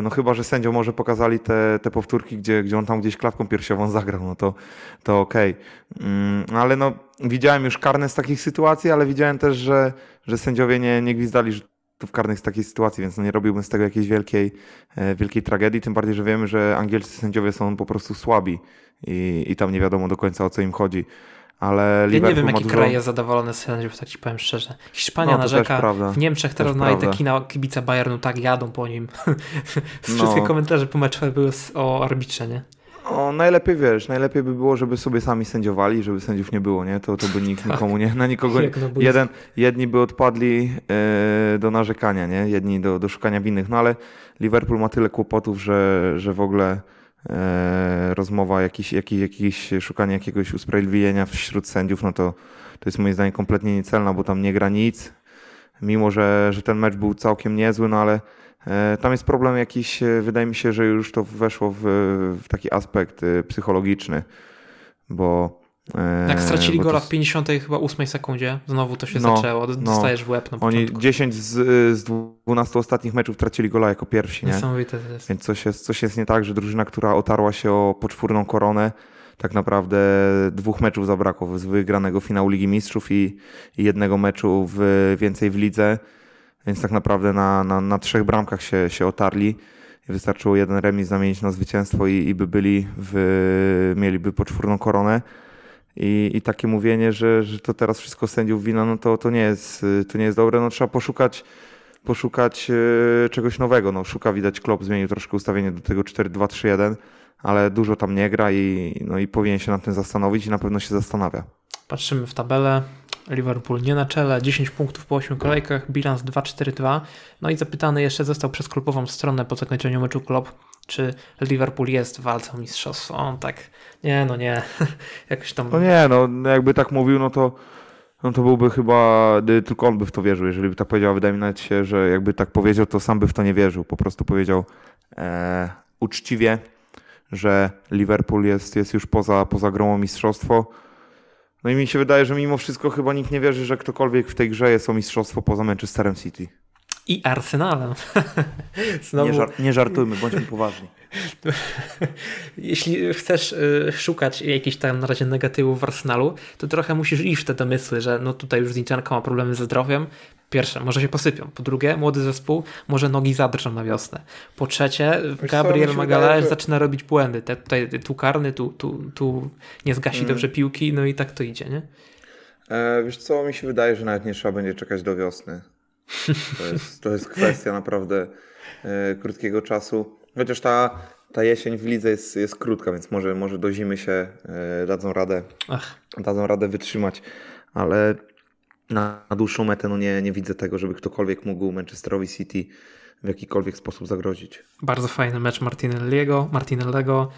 No chyba, że sędzią może pokazali te, te powtórki, gdzie, gdzie on tam gdzieś klatką piersiową zagrał, no to, to okej. Okay. Mm, ale no widziałem już karne z takich sytuacji, ale widziałem też, że, że sędziowie nie, nie gwizdali rzutów karnych z takiej sytuacji, więc no nie robiłbym z tego jakiejś wielkiej, e, wielkiej tragedii, tym bardziej, że wiemy, że angielscy sędziowie są po prostu słabi i, i tam nie wiadomo do końca o co im chodzi. Ale ja nie wiem, jaki dużo... kraj jest zadowolony z sędziów, tak ci powiem szczerze. Hiszpania no, narzeka, w Niemczech teraz na te kina kibice Bayernu tak jadą po nim. [laughs] Wszystkie no. komentarze po meczu były o arbitrze, nie? O, najlepiej wiesz, najlepiej by było, żeby sobie sami sędziowali, żeby sędziów nie było, nie? To, to by nikt tak. nikomu nie, na nikogo, jeden, jedni by odpadli e, do narzekania, nie? Jedni do, do szukania winnych, no ale Liverpool ma tyle kłopotów, że, że w ogóle e, rozmowa, jakiś, jakiś, jakiś, szukanie jakiegoś usprawiedliwienia wśród sędziów, no to, to jest moim zdaniem kompletnie niecelna, bo tam nie gra nic, mimo że, że ten mecz był całkiem niezły, no ale tam jest problem jakiś, e, wydaje mi się, że już to weszło w, w taki aspekt e, psychologiczny, bo tak, stracili gola w 50 chyba 8 sekundzie. Znowu to się no, zaczęło. No. Dostajesz no. w łeb na Oni 10 z, z 12 ostatnich meczów tracili gola jako pierwsi. Nie? Niesamowite to jest. Więc coś jest, coś jest nie tak, że drużyna, która otarła się o poczwórną koronę, tak naprawdę dwóch meczów zabrakło z wygranego finału Ligi Mistrzów i, i jednego meczu w, więcej w lidze więc tak naprawdę na, na, na trzech bramkach się, się otarli wystarczyło jeden remis zamienić na zwycięstwo i, i by byli, w, mieliby poczwórną koronę. I, I takie mówienie, że, że to teraz wszystko sędziów wina, no to, to, nie jest, to nie jest dobre. No, trzeba poszukać, poszukać e, czegoś nowego. No, szuka widać Klopp, zmienił troszkę ustawienie do tego 4-2-3-1, ale dużo tam nie gra i, no, i powinien się nad tym zastanowić i na pewno się zastanawia. Patrzymy w tabelę. Liverpool nie na czele, 10 punktów po 8 kolejkach, bilans 2-4-2. No i zapytany jeszcze został przez klubową stronę po zakończeniu meczu Klopp, czy Liverpool jest w walce o mistrzostwo. On tak, nie, no nie, [laughs] jakoś tam... No nie, no jakby tak mówił, no to no to byłby chyba, tylko on by w to wierzył. Jeżeli by tak powiedział, wydaje mi się, że jakby tak powiedział, to sam by w to nie wierzył. Po prostu powiedział e, uczciwie, że Liverpool jest, jest już poza, poza grą o mistrzostwo no i mi się wydaje, że mimo wszystko chyba nikt nie wierzy, że ktokolwiek w tej grze jest o mistrzostwo poza Manchesterem City. I Arsenalem. [laughs] Znowu... Nie, żar nie żartujmy, bądźmy poważni. [laughs] Jeśli chcesz y, szukać jakichś tam na razie negatywów w Arsenalu, to trochę musisz iść w te domysły, że no tutaj już Zinchenko ma problemy ze zdrowiem. Pierwsze, może się posypią. Po drugie, młody zespół, może nogi zadrżą na wiosnę. Po trzecie, Wiesz Gabriel Magalhaes że... zaczyna robić błędy. Te, tutaj tu karny, tu, tu, tu nie zgasi mm. dobrze piłki, no i tak to idzie, nie? E, wiesz co, mi się wydaje, że nawet nie trzeba będzie czekać do wiosny. To jest, to jest kwestia naprawdę e, krótkiego czasu. Chociaż ta, ta jesień w lidze jest, jest krótka, więc może, może do zimy się e, dadzą radę, Ach. dadzą radę wytrzymać. Ale na, na dłuższą metę no nie, nie widzę tego, żeby ktokolwiek mógł Manchesterowi City w jakikolwiek sposób zagrozić. Bardzo fajny mecz Martinelliego, Martinellego.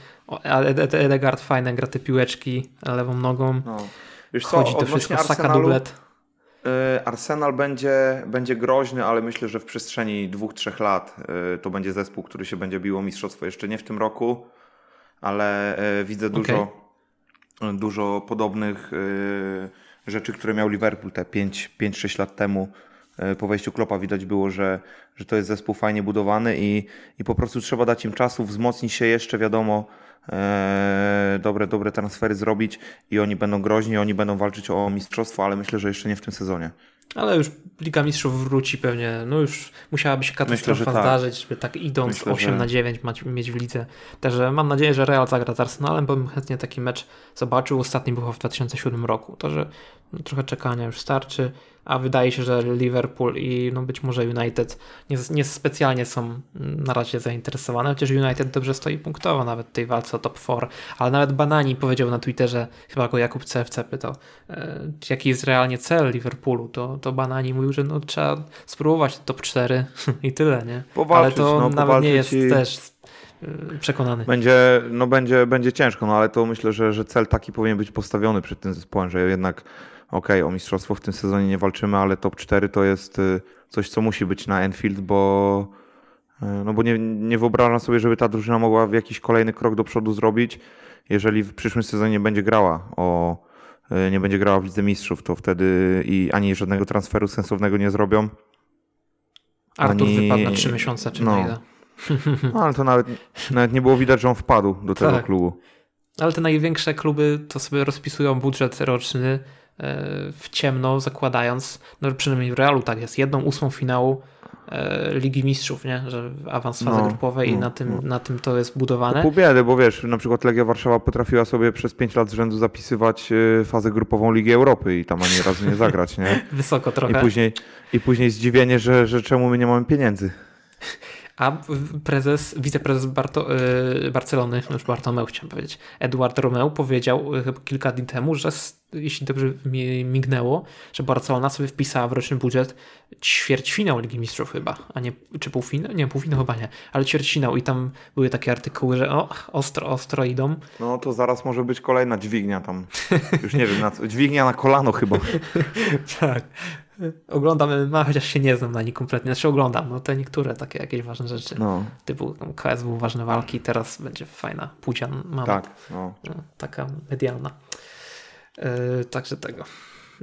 Edegard fajne gra te piłeczki lewą nogą. No. Wiesz Chodzi co, to wszystko, Saka dublet. Y, Arsenal będzie, będzie groźny, ale myślę, że w przestrzeni dwóch, trzech lat y, to będzie zespół, który się będzie biło mistrzostwo jeszcze nie w tym roku, ale y, widzę dużo, okay. dużo podobnych rzeczy, które miał Liverpool te 5-6 lat temu. e, po wejściu Klopa widać było, że, że to jest zespół fajnie budowany i, i po prostu trzeba dać im czasu, wzmocnić się jeszcze, wiadomo, e, dobre, dobre transfery zrobić i oni będą groźni, oni będą walczyć o mistrzostwo, ale myślę, że jeszcze nie w tym sezonie. Ale już Liga Mistrzów wróci pewnie. No już musiałaby się katastrofa Myślę, że tak. zdarzyć, żeby tak idąc Myślę, 8 że- na 9 mać, mieć w lidze. Także mam nadzieję, że Real zagra z Arsenalem, bo bym chętnie taki mecz zobaczył. Ostatni był w 2007 roku. To, że no, trochę czekania już starczy, a wydaje się, że Liverpool i no, być może United nie, nie specjalnie są na razie zainteresowane, chociaż United dobrze stoi punktowo nawet w tej walce o top 4, ale nawet Banani powiedział na Twitterze, chyba go Jakub CFC pytał, e, jaki jest realnie cel Liverpoolu, to, to Banani mówił, że no, trzeba spróbować top 4 [laughs] i tyle, nie? Powalczyć, ale to no, nawet nie jest i- też e, przekonany. Będzie, no będzie, będzie ciężko, no ale to myślę, że, że cel taki powinien być postawiony przed tym zespołem, że jednak okej, o mistrzostwo w tym sezonie nie walczymy, ale top 4 to jest y, coś, co musi być na Enfield, bo y, no bo nie, nie wyobrażam sobie, żeby ta drużyna mogła w jakiś kolejny krok do przodu zrobić, jeżeli w przyszłym sezonie nie będzie grała o y, nie będzie grała w Lidze Mistrzów, to wtedy i ani żadnego transferu sensownego nie zrobią. Artur Oni- wypadł na 3 miesiące, czy no. na ile. No, ale to nawet, nawet nie było widać, że on wpadł do tego Tak. klubu. Ale te największe kluby to sobie rozpisują budżet roczny e, w ciemno, zakładając, no przynajmniej w Realu tak jest, jedną ósmą finału e, Ligi Mistrzów, nie? że awans fazy No, grupowej i no, na tym, no. na tym to jest budowane. pół biedy, bo wiesz, na przykład Legia Warszawa potrafiła sobie przez 5 lat z rzędu zapisywać y, fazę grupową Ligi Europy i tam ani razu nie [laughs] zagrać, nie? Wysoko I trochę. później, i później zdziwienie, że, że czemu my nie mamy pieniędzy. [laughs] A prezes, wiceprezes Barto, y, Barcelony, już Bartomeu chciałem powiedzieć, Eduard Romeu powiedział y, chyba kilka dni temu, że jeśli dobrze mi mignęło, że Barcelona sobie wpisała w roczny budżet ćwierćfinał Ligi Mistrzów chyba, a nie, czy półfinał? Nie, półfinał chyba nie, ale ćwierćfinał i tam były takie artykuły, że o, ostro, ostro idą. No to zaraz może być kolejna dźwignia tam. Już nie wiem, na co. Dźwignia na kolano chyba. [laughs] Tak. Oglądam MMA, chociaż się nie znam na nich kompletnie. Znaczy oglądam, no te niektóre takie jakieś ważne rzeczy. No, Typu tam KSW, ważne walki, teraz będzie fajna płcian mamy. tak. No. No, taka medialna. Yy, także tego.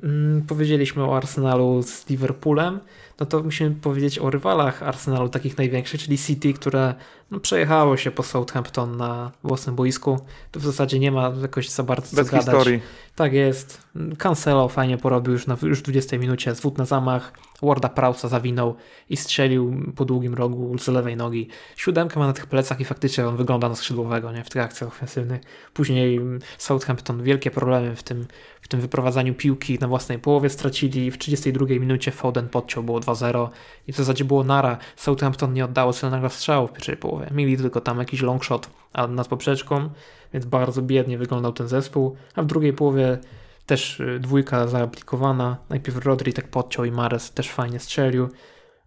Mm, powiedzieliśmy o Arsenalu z Liverpoolem, no to musimy powiedzieć o rywalach Arsenalu, takich największych, czyli City, które no, przejechało się po Southampton na własnym boisku. Tu w zasadzie nie ma jakoś za bardzo Bez co gadać. historii. Tak jest. Cancelo fajnie porobił już, na, już w 20 minucie. Zwód na zamach. Warda Prausa zawinął i strzelił po długim rogu z lewej nogi. Siódemkę ma na tych plecach i faktycznie on wygląda na skrzydłowego nie? w tych akcjach ofensywnych. Później mm, Southampton wielkie problemy w tym, w tym wyprowadzaniu piłki na własnej połowie stracili. W 32 minucie Foden podciął, było 2-0 i w zasadzie było nara. Southampton nie oddało celnego strzału w pierwszej połowie. Mieli tylko tam jakiś long shot nad poprzeczką, więc bardzo biednie wyglądał ten zespół. A w drugiej połowie też y, dwójka zaaplikowana. Najpierw Rodri tak podciął i Mares też fajnie strzelił.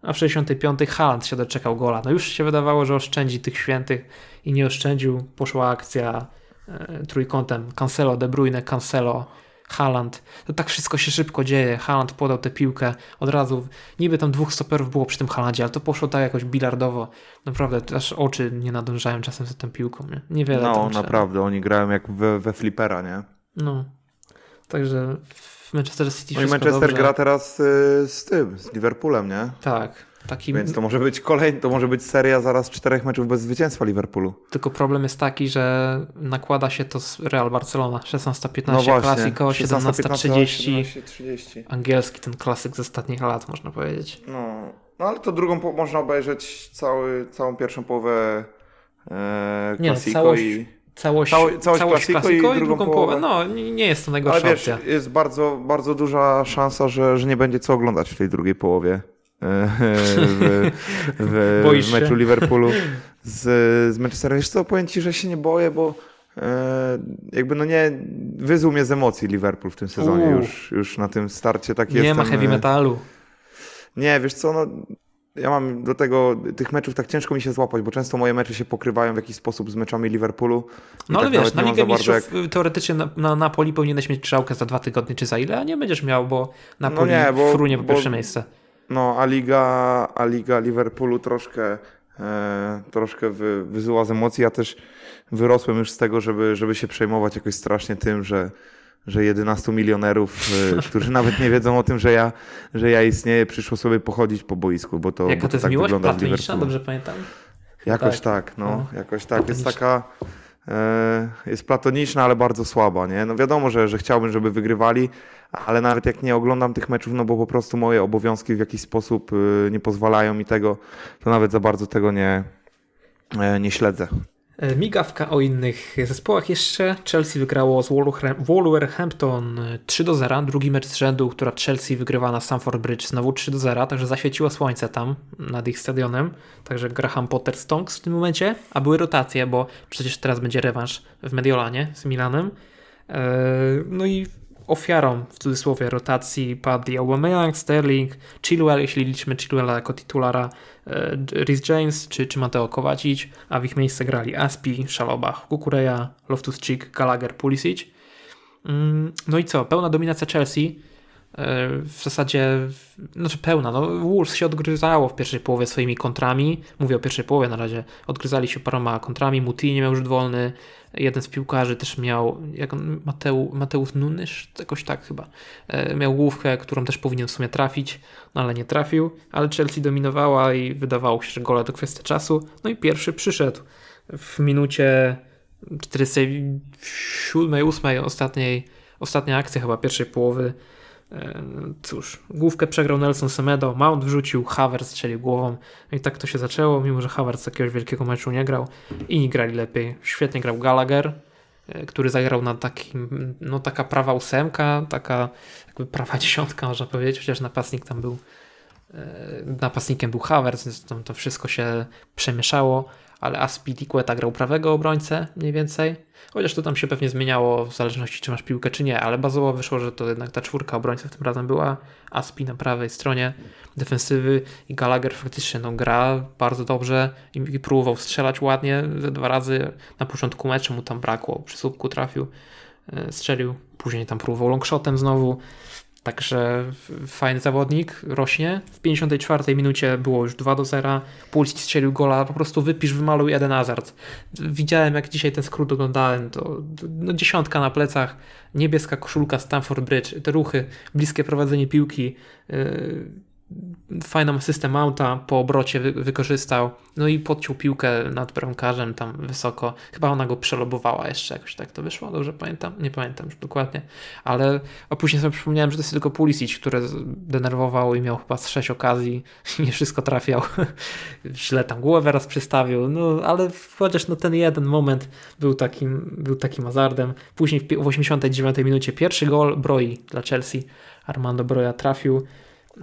A w 65 Haaland się doczekał gola. No już się wydawało, że oszczędzi tych świętych i nie oszczędził. Poszła akcja e, trójkątem Cancelo, De Bruyne, Cancelo, Haaland. To tak wszystko się szybko dzieje. Haaland podał tę piłkę od razu. Niby tam dwóch stoperów było przy tym Haalandzie, ale to poszło tak jakoś bilardowo. Naprawdę, aż oczy nie nadążają czasem za tą piłką. Nie? Niewiele No, naprawdę, oni grają jak we, we flipera, nie? No. Także w Manchester City No i Manchester dobrze. gra teraz y, z tym, z Liverpoolem, nie? Tak. Taki, Więc to może być kolejny, to może być seria zaraz czterech meczów bez zwycięstwa Liverpoolu. Tylko problem jest taki, że nakłada się to z Real Barcelona 16-15 No. Clasico, 17-30 17:30. angielski, ten klasyk z ostatnich lat można powiedzieć. No, no ale to drugą po- można obejrzeć cały, całą pierwszą połowę e, Nie, no, całość- i... Całość, Całość- całość Clasico i i, drugą drugą połowę. połowę. No, nie jest to Ale najgorsza wiesz, opcja. jest bardzo, bardzo duża szansa, że, że nie będzie co oglądać w tej drugiej połowie w, w, w meczu? Liverpoolu z, z Manchesterem. Wiesz co, powiem Ci, że się nie boję, bo e, jakby no nie, wyzuł mnie z emocji Liverpool w tym sezonie Uuu. już, już na tym starcie tak Nie jestem. ma heavy e, metalu. Nie, wiesz co, no ja mam do tego, tych meczów tak ciężko mi się złapać, bo często moje mecze się pokrywają w jakiś sposób z meczami Liverpoolu. No ale tak wiesz, na Ligę Mistrzów y, teoretycznie na, na Napoli powinieneś mieć strzałkę za dwa tygodnie czy za ile, a nie będziesz miał, bo Napoli nie, bo- frunie po bo- pierwsze miejsce. No, a Liga, a Liga Liverpoolu troszkę, e, troszkę wy, wyzuła z emocji. Ja też wyrosłem już z tego, żeby, żeby się przejmować jakoś strasznie tym, że, że 11 milionerów, y, [laughs] którzy nawet nie wiedzą o tym, że ja, że ja istnieję, przyszło sobie pochodzić po boisku, bo to, Jaka to jest tak miłość platoniczna, dobrze pamiętam? Jakoś tak. tak, no, No. jakoś tak. Jest taka, e, jest platoniczna, ale bardzo słaba, nie? No wiadomo, że, że chciałbym, żeby wygrywali, ale nawet jak nie oglądam tych meczów, no bo po prostu moje obowiązki w jakiś sposób y, nie pozwalają mi tego, to nawet za bardzo tego nie, e, nie śledzę. E, Migawka o innych zespołach jeszcze. Chelsea wygrało z Wolverham- Wolverhampton e, 3 do 0. Drugi mecz z rzędu, która Chelsea wygrywa na Stamford Bridge znowu 3 do 0. Także zaświeciło słońce tam nad ich stadionem. Także Graham Potter Stonks w tym momencie. A były rotacje, bo przecież teraz będzie rewanż w Mediolanie z Milanem. E, No i ofiarą w cudzysłowie rotacji padli Aubameyang, Sterling, Chilwell, jeśli liczymy Chilwella jako titulara, e, Rhys James czy, czy Mateo Kovacic, a w ich miejsce grali Aspi, Szalobach, Kukureja, Loftus-Cheek, Gallagher, Pulisic. Mm, No i co? Pełna dominacja Chelsea. E, W zasadzie, znaczy pełna, no Wolves się odgryzało w pierwszej połowie swoimi kontrami. Mówię o pierwszej połowie na razie. Odgryzali się paroma kontrami. Muti nie miał rzut wolny. Jeden z piłkarzy też miał, jak Mateu, Mateusz Nunysz, jakoś tak chyba, e, miał główkę, którą też powinien w sumie trafić, no ale nie trafił. Ale Chelsea dominowała i wydawało się, że gole to kwestia czasu. No i pierwszy przyszedł w minucie 47, 8 ostatniej, ostatnia akcja chyba pierwszej połowy. E, Cóż, główkę przegrał Nelson Semedo, Mount wrzucił, Havertz strzelił głową. No i tak to się zaczęło, mimo że Havertz jakiegoś wielkiego meczu nie grał. Inni grali lepiej. Świetnie grał Gallagher, e, który zagrał na takim, no taka prawa ósemka, taka jakby prawa [laughs] dziesiątka można powiedzieć, chociaż napastnik tam był e, napastnikiem był Havertz, więc tam to wszystko się przemieszało, ale Aspilicueta grał prawego obrońcę mniej więcej, chociaż to tam się pewnie zmieniało w zależności czy masz piłkę czy nie, ale bazowo wyszło, że to jednak ta czwórka obrońców tym razem była, Aspi na prawej stronie defensywy i Gallagher faktycznie no, gra bardzo dobrze i, próbował strzelać ładnie, dwa razy na początku meczu mu tam brakło, przy słupku trafił, e, strzelił, później tam próbował longshotem znowu, Także fajny zawodnik, rośnie. W 54 minucie było już 2 do 0. Pulski strzelił gola, po prostu wypisz, wymaluj Eden Hazard. Widziałem jak dzisiaj ten skrót oglądałem, to no, dziesiątka na plecach, niebieska koszulka Stamford Bridge, te ruchy, bliskie prowadzenie piłki, yy, fajną asystę Mounta po obrocie wy- wykorzystał, no i podciął piłkę nad bramkarzem tam wysoko. Chyba ona go przelobowała jeszcze jakoś tak to wyszło, dobrze pamiętam? Nie pamiętam już dokładnie, ale a później sobie przypomniałem, że to jest tylko Pulisic, który denerwował i miał chyba z sześć okazji nie wszystko trafiał. [laughs] Źle tam głowę raz przystawił, no ale chociaż no ten jeden moment był takim, był takim hazardem. Później w 89 minucie pierwszy gol Broi dla Chelsea. Armando Broja trafił.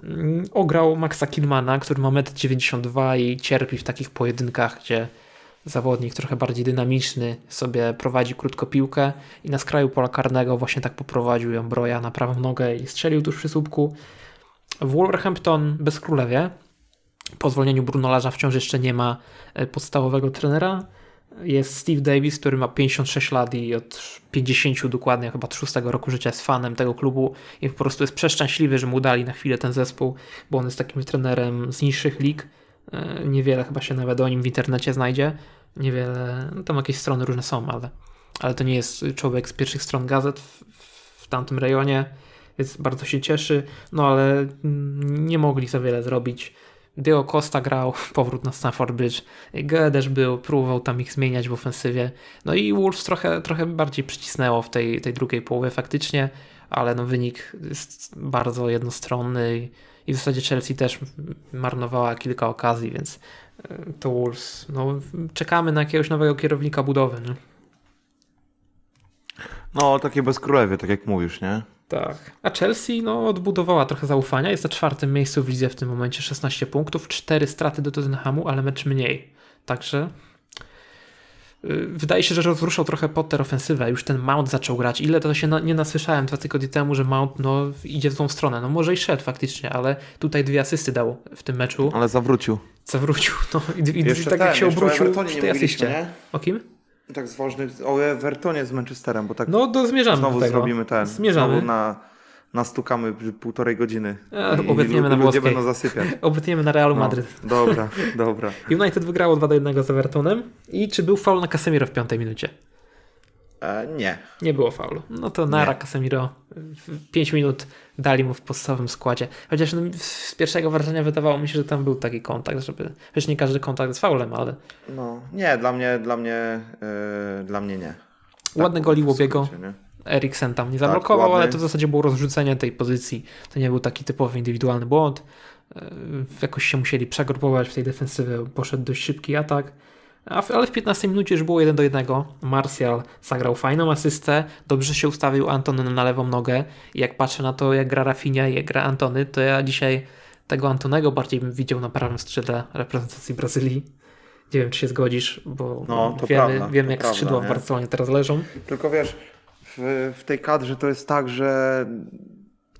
Mm, Ograł Maxa Kilmana, który ma 1,92 m i cierpi w takich pojedynkach, gdzie zawodnik trochę bardziej dynamiczny sobie prowadzi krótko piłkę i na skraju pola karnego właśnie tak poprowadził ją Broja na prawą nogę i strzelił tuż przy słupku. Wolverhampton bez królewie. Po zwolnieniu Bruno Larza wciąż jeszcze nie ma e, podstawowego trenera. Jest Steve Davis, który ma 56 lat i od 50 dokładnie, chyba od 6 roku życia jest fanem tego klubu i po prostu jest przeszczęśliwy, że mu dali na chwilę ten zespół, bo on jest takim trenerem z niższych lig. E, Niewiele chyba się nawet o nim w internecie znajdzie. Niewiele, no tam jakieś strony różne są, ale, ale to nie jest człowiek z pierwszych stron gazet w, w tamtym rejonie, więc bardzo się cieszy. No ale mm, nie mogli za wiele zrobić. Diego Costa grał, powrót na Stamford Bridge. Gedesz był, próbował tam ich zmieniać w ofensywie. No i Wolves trochę, trochę bardziej przycisnęło w tej, tej drugiej połowie faktycznie, ale no wynik jest bardzo jednostronny i, w zasadzie Chelsea też marnowała kilka okazji, więc e, to Wolves, no czekamy na jakiegoś nowego kierownika budowy. Nie? No, takie bez królewie, tak jak mówisz, nie? Tak. A Chelsea no, odbudowała trochę zaufania. Jest na czwartym miejscu w lidze w tym momencie 16 punktów, 4 straty do Tottenhamu, ale mecz mniej. Także yy, wydaje się, że rozruszał trochę Potter ofensywę. Już ten Mount zaczął grać. Ile to się na, nie nasłyszałem dwa tygodnie temu, że Mount no, idzie w tą stronę. No może i szedł faktycznie, ale tutaj dwie asysty dał w tym meczu. Ale zawrócił. Zawrócił. No, i, i, Jeszcze tak ten, jak się obrócił nie tej asyście. O kim? Tak z ważnych, o Evertonie z Manchesterem, bo tak No to zmierzamy znowu do tego. zrobimy ten. Zmierzamy. Znowu na, nastukamy półtorej godziny. E, I obetniemy na włoskiej. będą zasypiać. [laughs] Obetniemy na Realu No, Madryt. dobra, [laughs] dobra. United wygrało 2 do 1 z Evertonem. I czy był faul na Casemiro w piątej minucie? E, nie. Nie było faulu. No to Nara nie. Casemiro 5 minut dali mu w podstawowym składzie. Chociaż no, z pierwszego wrażenia wydawało mi się, że tam był taki kontakt, żeby. Chociaż nie każdy kontakt jest faulem, ale. No, nie, dla mnie, dla mnie, yy, dla mnie nie. Tak, Ładny goli Łobiego. Eriksen tam nie tak, zablokował, tak, ale to w zasadzie było rozrzucenie tej pozycji. To nie był taki typowy indywidualny błąd. Yy, jakoś się musieli przegrupować w tej defensywie. Poszedł dość szybki atak ale w 15 minucie już było 1 do 1. Martial zagrał fajną asystę, dobrze się ustawił Antony na lewą nogę i jak patrzę na to, jak gra Rafinha i jak gra Antony, to ja dzisiaj tego Antonego bardziej bym widział na prawym skrzydle reprezentacji Brazylii. Nie wiem, czy się zgodzisz, bo no, wiemy, prawda, wiemy jak prawda, skrzydła nie? w Barcelonie teraz leżą. Tylko wiesz, w, w tej kadrze to jest tak, że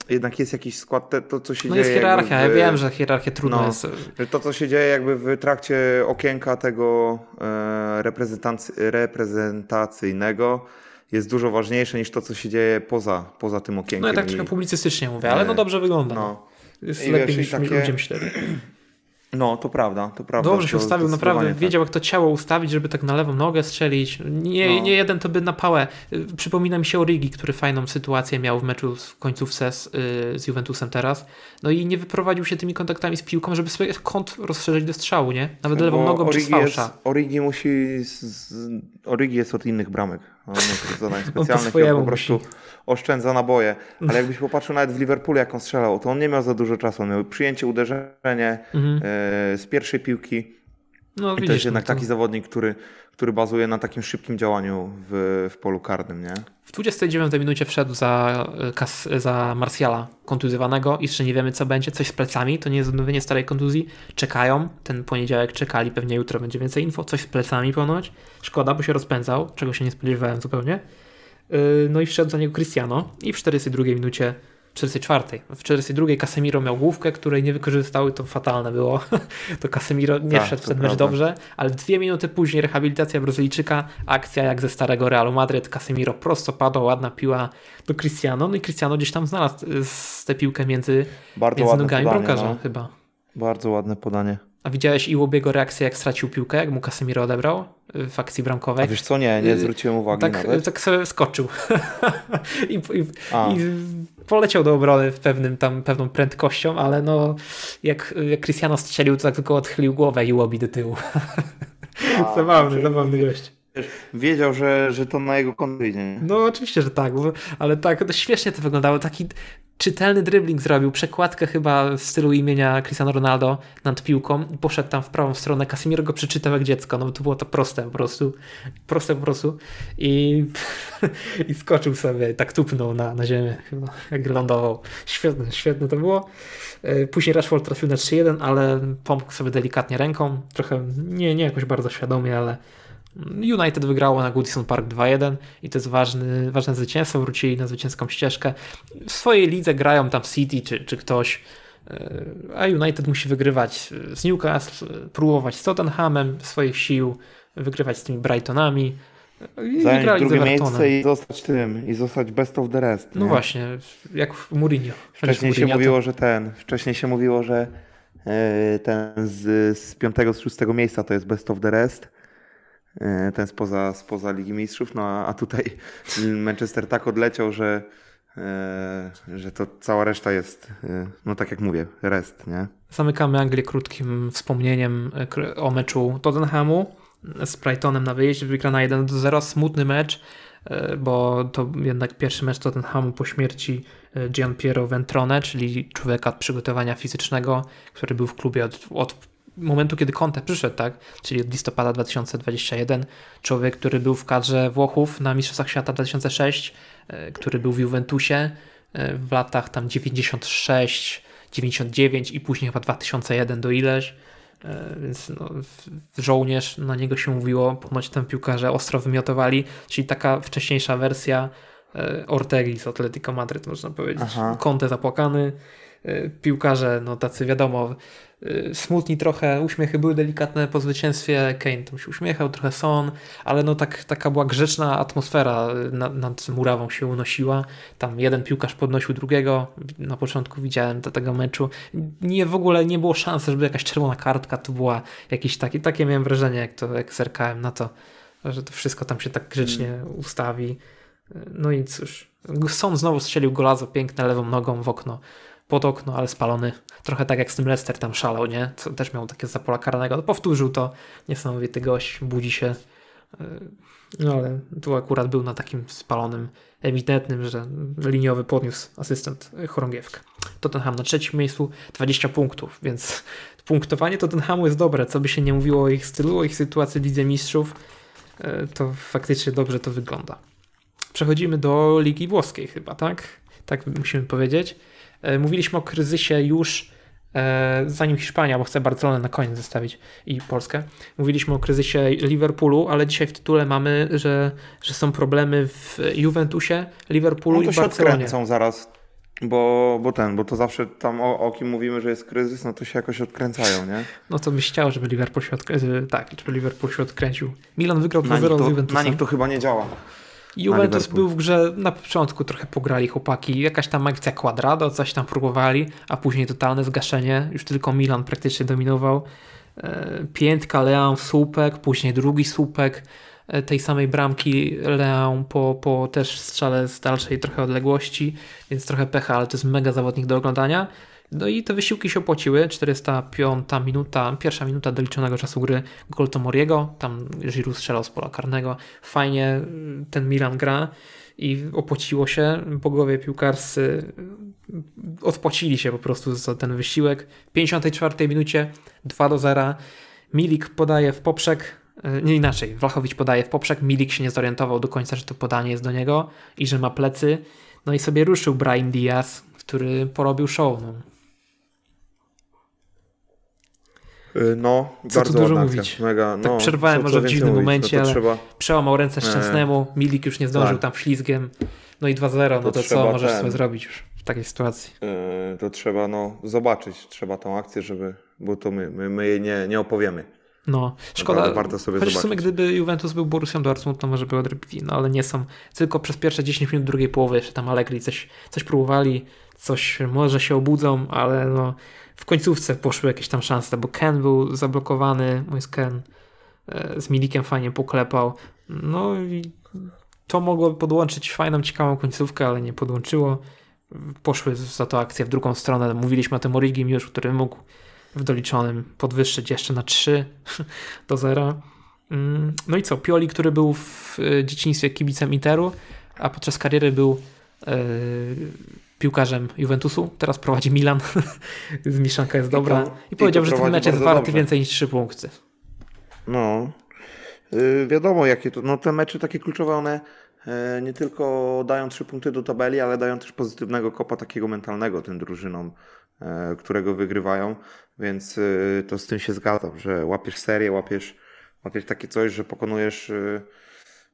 jednak jest jakiś skład, te, to co się no dzieje. No jest hierarchia, w, ja wiem, że hierarchia trudno no, jest. To co się dzieje jakby w trakcie okienka tego e, reprezentacyjnego jest dużo ważniejsze niż to co się dzieje poza, poza tym okienkiem. No ja tak trochę publicystycznie mówię, ale no dobrze wygląda. No. Jest I lepiej wiesz, niż takie... ludzie myśleli. No, to prawda, to prawda. Dobrze się ustawił, naprawdę tak. wiedział jak to ciało ustawić, żeby tak na lewą nogę strzelić. Nie, no. nie jeden to by na pałę. Przypomina mi się Origi, który fajną sytuację miał w meczu w końcówce z, yy, z Juventusem teraz. No i nie wyprowadził się tymi kontaktami z piłką, żeby sobie kąt rozszerzyć do strzału, nie? Nawet no, lewą nogą Origi przez Jest, Origi musi... Z, Origi jest od innych bramek. [laughs] On jest zadań specjalnych i po prostu musi. oszczędza naboje. Ale jakbyś popatrzył nawet w Liverpoolu, jak on strzelał, to on nie miał za dużo czasu. On miał przyjęcie, uderzenie mhm. e, z pierwszej piłki. No, I widzisz, to jest jednak no to... taki zawodnik, który, który bazuje na takim szybkim działaniu w, w polu karnym, nie? W 29 minucie wszedł za, za Marsjala kontuzjowanego. Jeszcze nie wiemy, co będzie. Coś z plecami, to nie jest odnowienie starej kontuzji. Czekają. Ten poniedziałek czekali, pewnie jutro będzie więcej info. Coś z plecami ponoć. Szkoda, bo się rozpędzał, czego się nie spodziewałem zupełnie. Yy, no i wszedł za niego Cristiano i w 42 minucie 44. W 42 Casemiro miał główkę, której nie wykorzystały, to fatalne było. [laughs] to Casemiro nie tak, wszedł w ten mecz dobrze, ale dwie minuty później rehabilitacja Brazylijczyka, akcja jak ze starego Realu Madryt, Casemiro prosto padł, ładna piła do Cristiano, no i Cristiano gdzieś tam znalazł tę piłkę między, między nogami bramkarza no. chyba. Bardzo ładne podanie. A widziałeś Iłobiego reakcję, jak stracił piłkę, jak mu Casemiro odebrał y, w akcji bramkowej? A wiesz co, nie, nie y, zwróciłem uwagi tak, nawet. Tak sobie skoczył. [laughs] I, i, I, poleciał do obrony w pewnym tam, pewną prędkością, ale no jak, jak Cristiano strzelił, to tak tylko odchylił głowę i łobi do tyłu. A, [laughs] zabawny, zabawny gość. Wiedział, że, że to na jego konto idzie. No oczywiście, że tak, ale tak, to śmiesznie to wyglądało. Taki czytelny dribbling zrobił, przekładkę chyba w stylu imienia Cristiano Ronaldo nad piłką i poszedł tam w prawą stronę. Casemiro go przeczytał jak dziecko, no bo to było to proste po prostu. Proste po prostu. I, [laughs] i skoczył sobie, tak tupnął na, na ziemię chyba, jak lądował. Świetne, świetne to było. E, później Rashford trafił na 3-1, ale pomógł sobie delikatnie ręką. Trochę, nie, nie jakoś bardzo świadomie, ale United wygrało na Goodison Park 2-1 i to jest ważny, ważne zwycięstwo, wrócili na zwycięską ścieżkę. W swojej lidze grają tam City czy, czy ktoś, e, a United musi wygrywać z Newcastle, próbować z Tottenhamem swoich sił, wygrywać z tymi Brightonami. I Zająć drugie miejsce i zostać tym, i zostać best of the rest. No właśnie, jak w Mourinho. Wcześniej Mourinho się mówiło, że ten, wcześniej się mówiło, że e, ten z, z piątego, z szóstego miejsca to jest best of the rest, E, ten spoza, spoza Ligi Mistrzów, no a tutaj Manchester tak odleciał, że, e, że to cała reszta jest, e, no tak jak mówię, rest, nie? Zamykamy Anglię krótkim wspomnieniem o meczu Tottenhamu. Z Brightonem na wyjeździe, wygrana 1 do 0, smutny mecz, bo to jednak pierwszy mecz Tottenhamu po śmierci Gian Piero Ventrone, czyli człowieka od przygotowania fizycznego, który był w klubie od, od momentu, kiedy Conte przyszedł, tak, czyli od listopada 2021, człowiek, który był w kadrze Włochów na Mistrzostwach Świata 2006, e, który był w Juventusie e, w latach tam 96, 99 i później chyba 2001 do ileś, e, więc no, żołnierz, na niego się mówiło, ponoć tam piłkarze ostro wymiotowali, czyli taka wcześniejsza wersja Ortegi z Atletico Madryt, można powiedzieć. Aha. Conte zapłakany, piłkarze, no tacy wiadomo, Y, smutni trochę, uśmiechy były delikatne po zwycięstwie, Kane tam się uśmiechał, trochę Son, ale no tak, taka była grzeczna atmosfera y, nad, nad murawą się unosiła, tam jeden piłkarz podnosił drugiego, na początku widziałem do tego meczu, nie w ogóle nie było szans, żeby jakaś czerwona kartka to była jakieś takie, takie miałem wrażenie, jak to jak zerkałem na to, że to wszystko tam się tak grzecznie mm. ustawi. No i cóż, Son znowu strzelił golazo piękne lewą nogą w okno, pod okno, ale spalony. Trochę tak jak z tym Leicester tam szalał, nie? Co też miał takie za pola karnego. No, powtórzył to. Niesamowity gość, budzi się. No ale tu akurat był na takim spalonym, ewidentnym, że liniowy podniósł asystent chorągiewkę. Tottenham na trzecim miejscu 20 punktów, więc [laughs] punktowanie Tottenhamu jest dobre. Co by się nie mówiło o ich stylu, o ich sytuacji w Lidze Mistrzów, e, to faktycznie dobrze to wygląda. Przechodzimy do Ligi Włoskiej chyba, tak? Tak musimy powiedzieć. E, mówiliśmy o kryzysie już e, zanim Hiszpania, bo chcę Barcelonę na koniec zostawić i Polskę. Mówiliśmy o kryzysie Liverpoolu, ale dzisiaj w tytule mamy, że, że są problemy w Juventusie, Liverpoolu no to i Barcelonie. Odkręcą zaraz. Bo, bo ten, bo to zawsze tam o, o, kim mówimy, że jest kryzys, no to się jakoś odkręcają, nie? No to byś chciał, żeby Liverpool się odkręcił. Tak, żeby Liverpool się odkręcił. Milan wygrał 2-0 z Juventusem. Na nich to chyba nie działa. Juventus był w grze na początku trochę pograli chłopaki, jakaś tam akcja Quadrado, coś tam próbowali, a później totalne zgaszenie, już tylko Milan praktycznie dominował. E, piętka, Leão, słupek, później drugi słupek e, tej samej bramki Leão po, po też strzale z dalszej trochę odległości, więc trochę pecha, ale to jest mega zawodnik do oglądania. No i te wysiłki się opłaciły. 405 minuta, pierwsza minuta doliczonego czasu gry gol Tomoriego. Tam Giroud strzelał z pola karnego. Fajnie y, ten Milan gra i opłaciło się. Bogowie piłkarscy y, odpłacili się po prostu za ten wysiłek. W 54 minucie 2 do 0. Milik podaje w poprzek, y, nie inaczej, Wlachowicz podaje w poprzek, Milik się nie zorientował do końca, że to podanie jest do niego i że ma plecy. No i sobie ruszył Brian Diaz, który porobił show. No. Y, no, co bardzo tu dużo mówić. Mega, tak no, przerwałem może w dziwnym mówić, momencie, no ale trzeba... przełamał ręce Szczęsnemu, Milik już nie zdążył tak. tam ślizgiem, no i 2-0, no to, to co możesz ten... sobie zrobić już w takiej sytuacji? Yy, to trzeba no, zobaczyć, trzeba tą akcję, żeby, bo to my, my, my jej nie, nie opowiemy. No, szkoda. Warto sobie Chociaż w sumie gdyby Juventus był Borussią Dortmund, to może by odrobili, no ale nie są. Tylko przez pierwsze 10 minut drugiej połowy jeszcze tam Allegri coś, coś próbowali, coś może się obudzą, ale no w końcówce poszły jakieś tam szanse, bo Ken był zablokowany, mój Ken e, z Milikiem fajnie poklepał. No i to mogło podłączyć fajną, ciekawą końcówkę, ale nie podłączyło. Poszły za to akcje w drugą stronę. Mówiliśmy o tym Origim już, który mógł w doliczonym podwyższyć jeszcze na 3 [laughs] do 0. Mm, no i co? Pioli, który był w e, dzieciństwie kibicem Interu, a podczas kariery był yy, piłkarzem Juventusu, teraz prowadzi Milan, [laughs] mieszanka jest dobra. i, to, i powiedział, że ten mecz jest warty dobrze. więcej niż 3 punkty. No, yy, wiadomo jakie to, no te mecze takie kluczowe, one yy, nie tylko dają 3 punkty do tabeli, ale dają też pozytywnego kopa takiego mentalnego tym drużynom, yy, którego wygrywają, więc y, to z tym się zgadzam, że łapiesz serię, łapiesz, łapiesz takie coś, że pokonujesz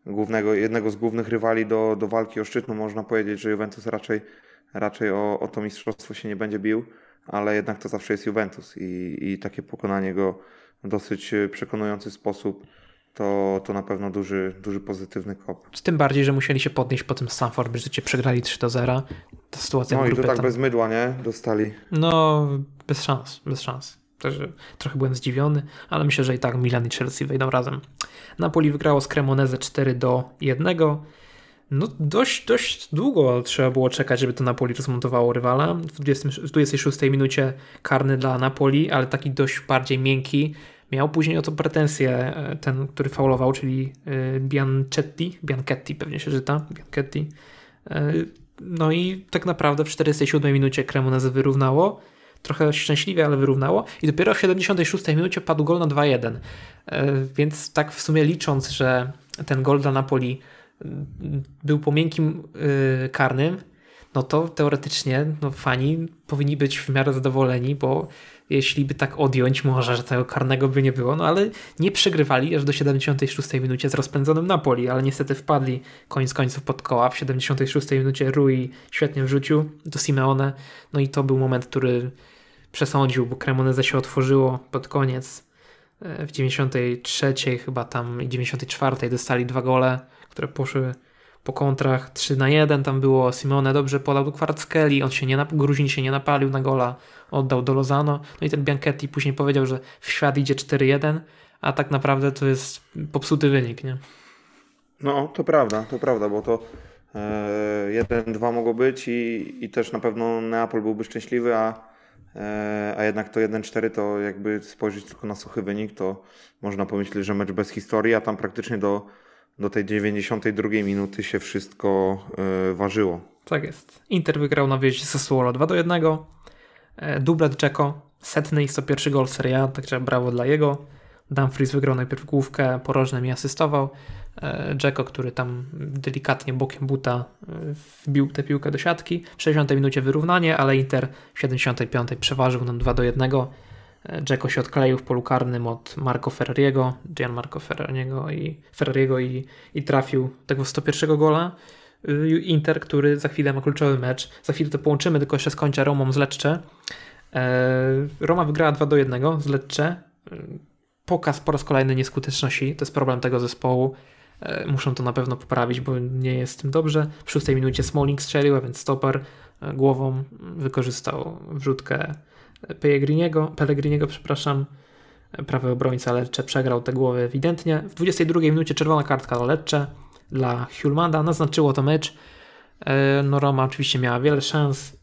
głównego, jednego z głównych rywali do, do walki o szczyt, no można powiedzieć, że Juventus raczej raczej o, o to mistrzostwo się nie będzie bił, ale jednak to zawsze jest Juventus i, i takie pokonanie go w dosyć e, przekonujący sposób to, to na pewno duży, duży pozytywny kop. Tym bardziej, że musieli się podnieść po tym Stanford Bridge, przegrali 3 do 0. Ta sytuacja no i to tak tam... bez mydła, nie? Dostali. No, bez szans, bez szans. Także trochę byłem zdziwiony, ale myślę, że i tak Milan i Chelsea wejdą razem. Napoli wygrało z Cremoneze 4 do 1. No dość, dość długo trzeba było czekać, żeby to Napoli rozmontowało rywala. W 20, 26 minucie karny dla Napoli, ale taki dość bardziej miękki. Miał później o to pretensje e, ten, który faulował, czyli e, Bianchetti, Bianchetti pewnie się czyta, Bianchetti. E, no i tak naprawdę w 47 minucie Cremonese wyrównało. Trochę szczęśliwie, ale wyrównało. I dopiero w 76 minucie padł gol na 2-1. Więc tak w sumie licząc, że ten gol dla Napoli był po miękkim yy, karnym, no to teoretycznie no, fani powinni być w miarę zadowoleni, bo jeśli by tak odjąć, może, że tego karnego by nie było, no ale nie przegrywali aż do 76 minucie z rozpędzonym Napoli, ale niestety wpadli koniec końców pod koła. W 76 minucie Rui świetnie wrzucił do Simeone, no i to był moment, który przesądził, bo Cremoneze się otworzyło pod koniec. E, w 93 chyba tam i 94 dostali dwa gole które poszły po kontrach. 3 na 1 tam było, Simone dobrze podał do Kwartskeli, on się nie, Gruzin się nie napalił na gola, oddał do Lozano, no i ten Bianchetti później powiedział, że w świat idzie 4-1, a tak naprawdę to jest popsuty wynik, nie? No, to prawda, to prawda, bo to e, jeden, dwa mogło być i, i też na pewno Neapol byłby szczęśliwy, a, e, a jednak to 1-4 to jakby spojrzeć tylko na suchy wynik, to można pomyśleć, że mecz bez historii, a tam praktycznie do, do tej 92 minuty się wszystko e, ważyło. Tak jest. Inter wygrał na wyjeździe Sassuolo 2 do 1. E, dublet Dzeko, setny i 101 gol Serie A, także brawo dla jego. Dumfries wygrał najpierw główkę, porożnym i asystował. Dzeko, który tam delikatnie bokiem buta e, wbił tę piłkę do siatki. W 60 minucie wyrównanie, ale Inter w 75 przeważył nam 2 do 1. Dzeko się odkleił w polu karnym od Marco Ferrariego, Gianmarco Ferrariego i, Ferrariego i, i trafił tego 101 gola. Y, Inter, który za chwilę ma kluczowy mecz. Za chwilę to połączymy, tylko jeszcze skończę Romą z Lecce. E, Roma wygrała 2 do 1 z Lecce. Y, pokaz po raz kolejny nieskuteczności. To jest problem tego zespołu. E, muszą to na pewno poprawić, bo nie jest tym dobrze. W szóstej minucie Smalling strzelił, a więc stoper e, głową wykorzystał wrzutkę Pellegriniego, Pellegriniego przepraszam, prawy obrońca Lecce przegrał tę głowę ewidentnie. W 22 minucie czerwona kartka dla Lecce, dla Hulmanda, naznaczyło to mecz. E, no Roma oczywiście miała wiele szans,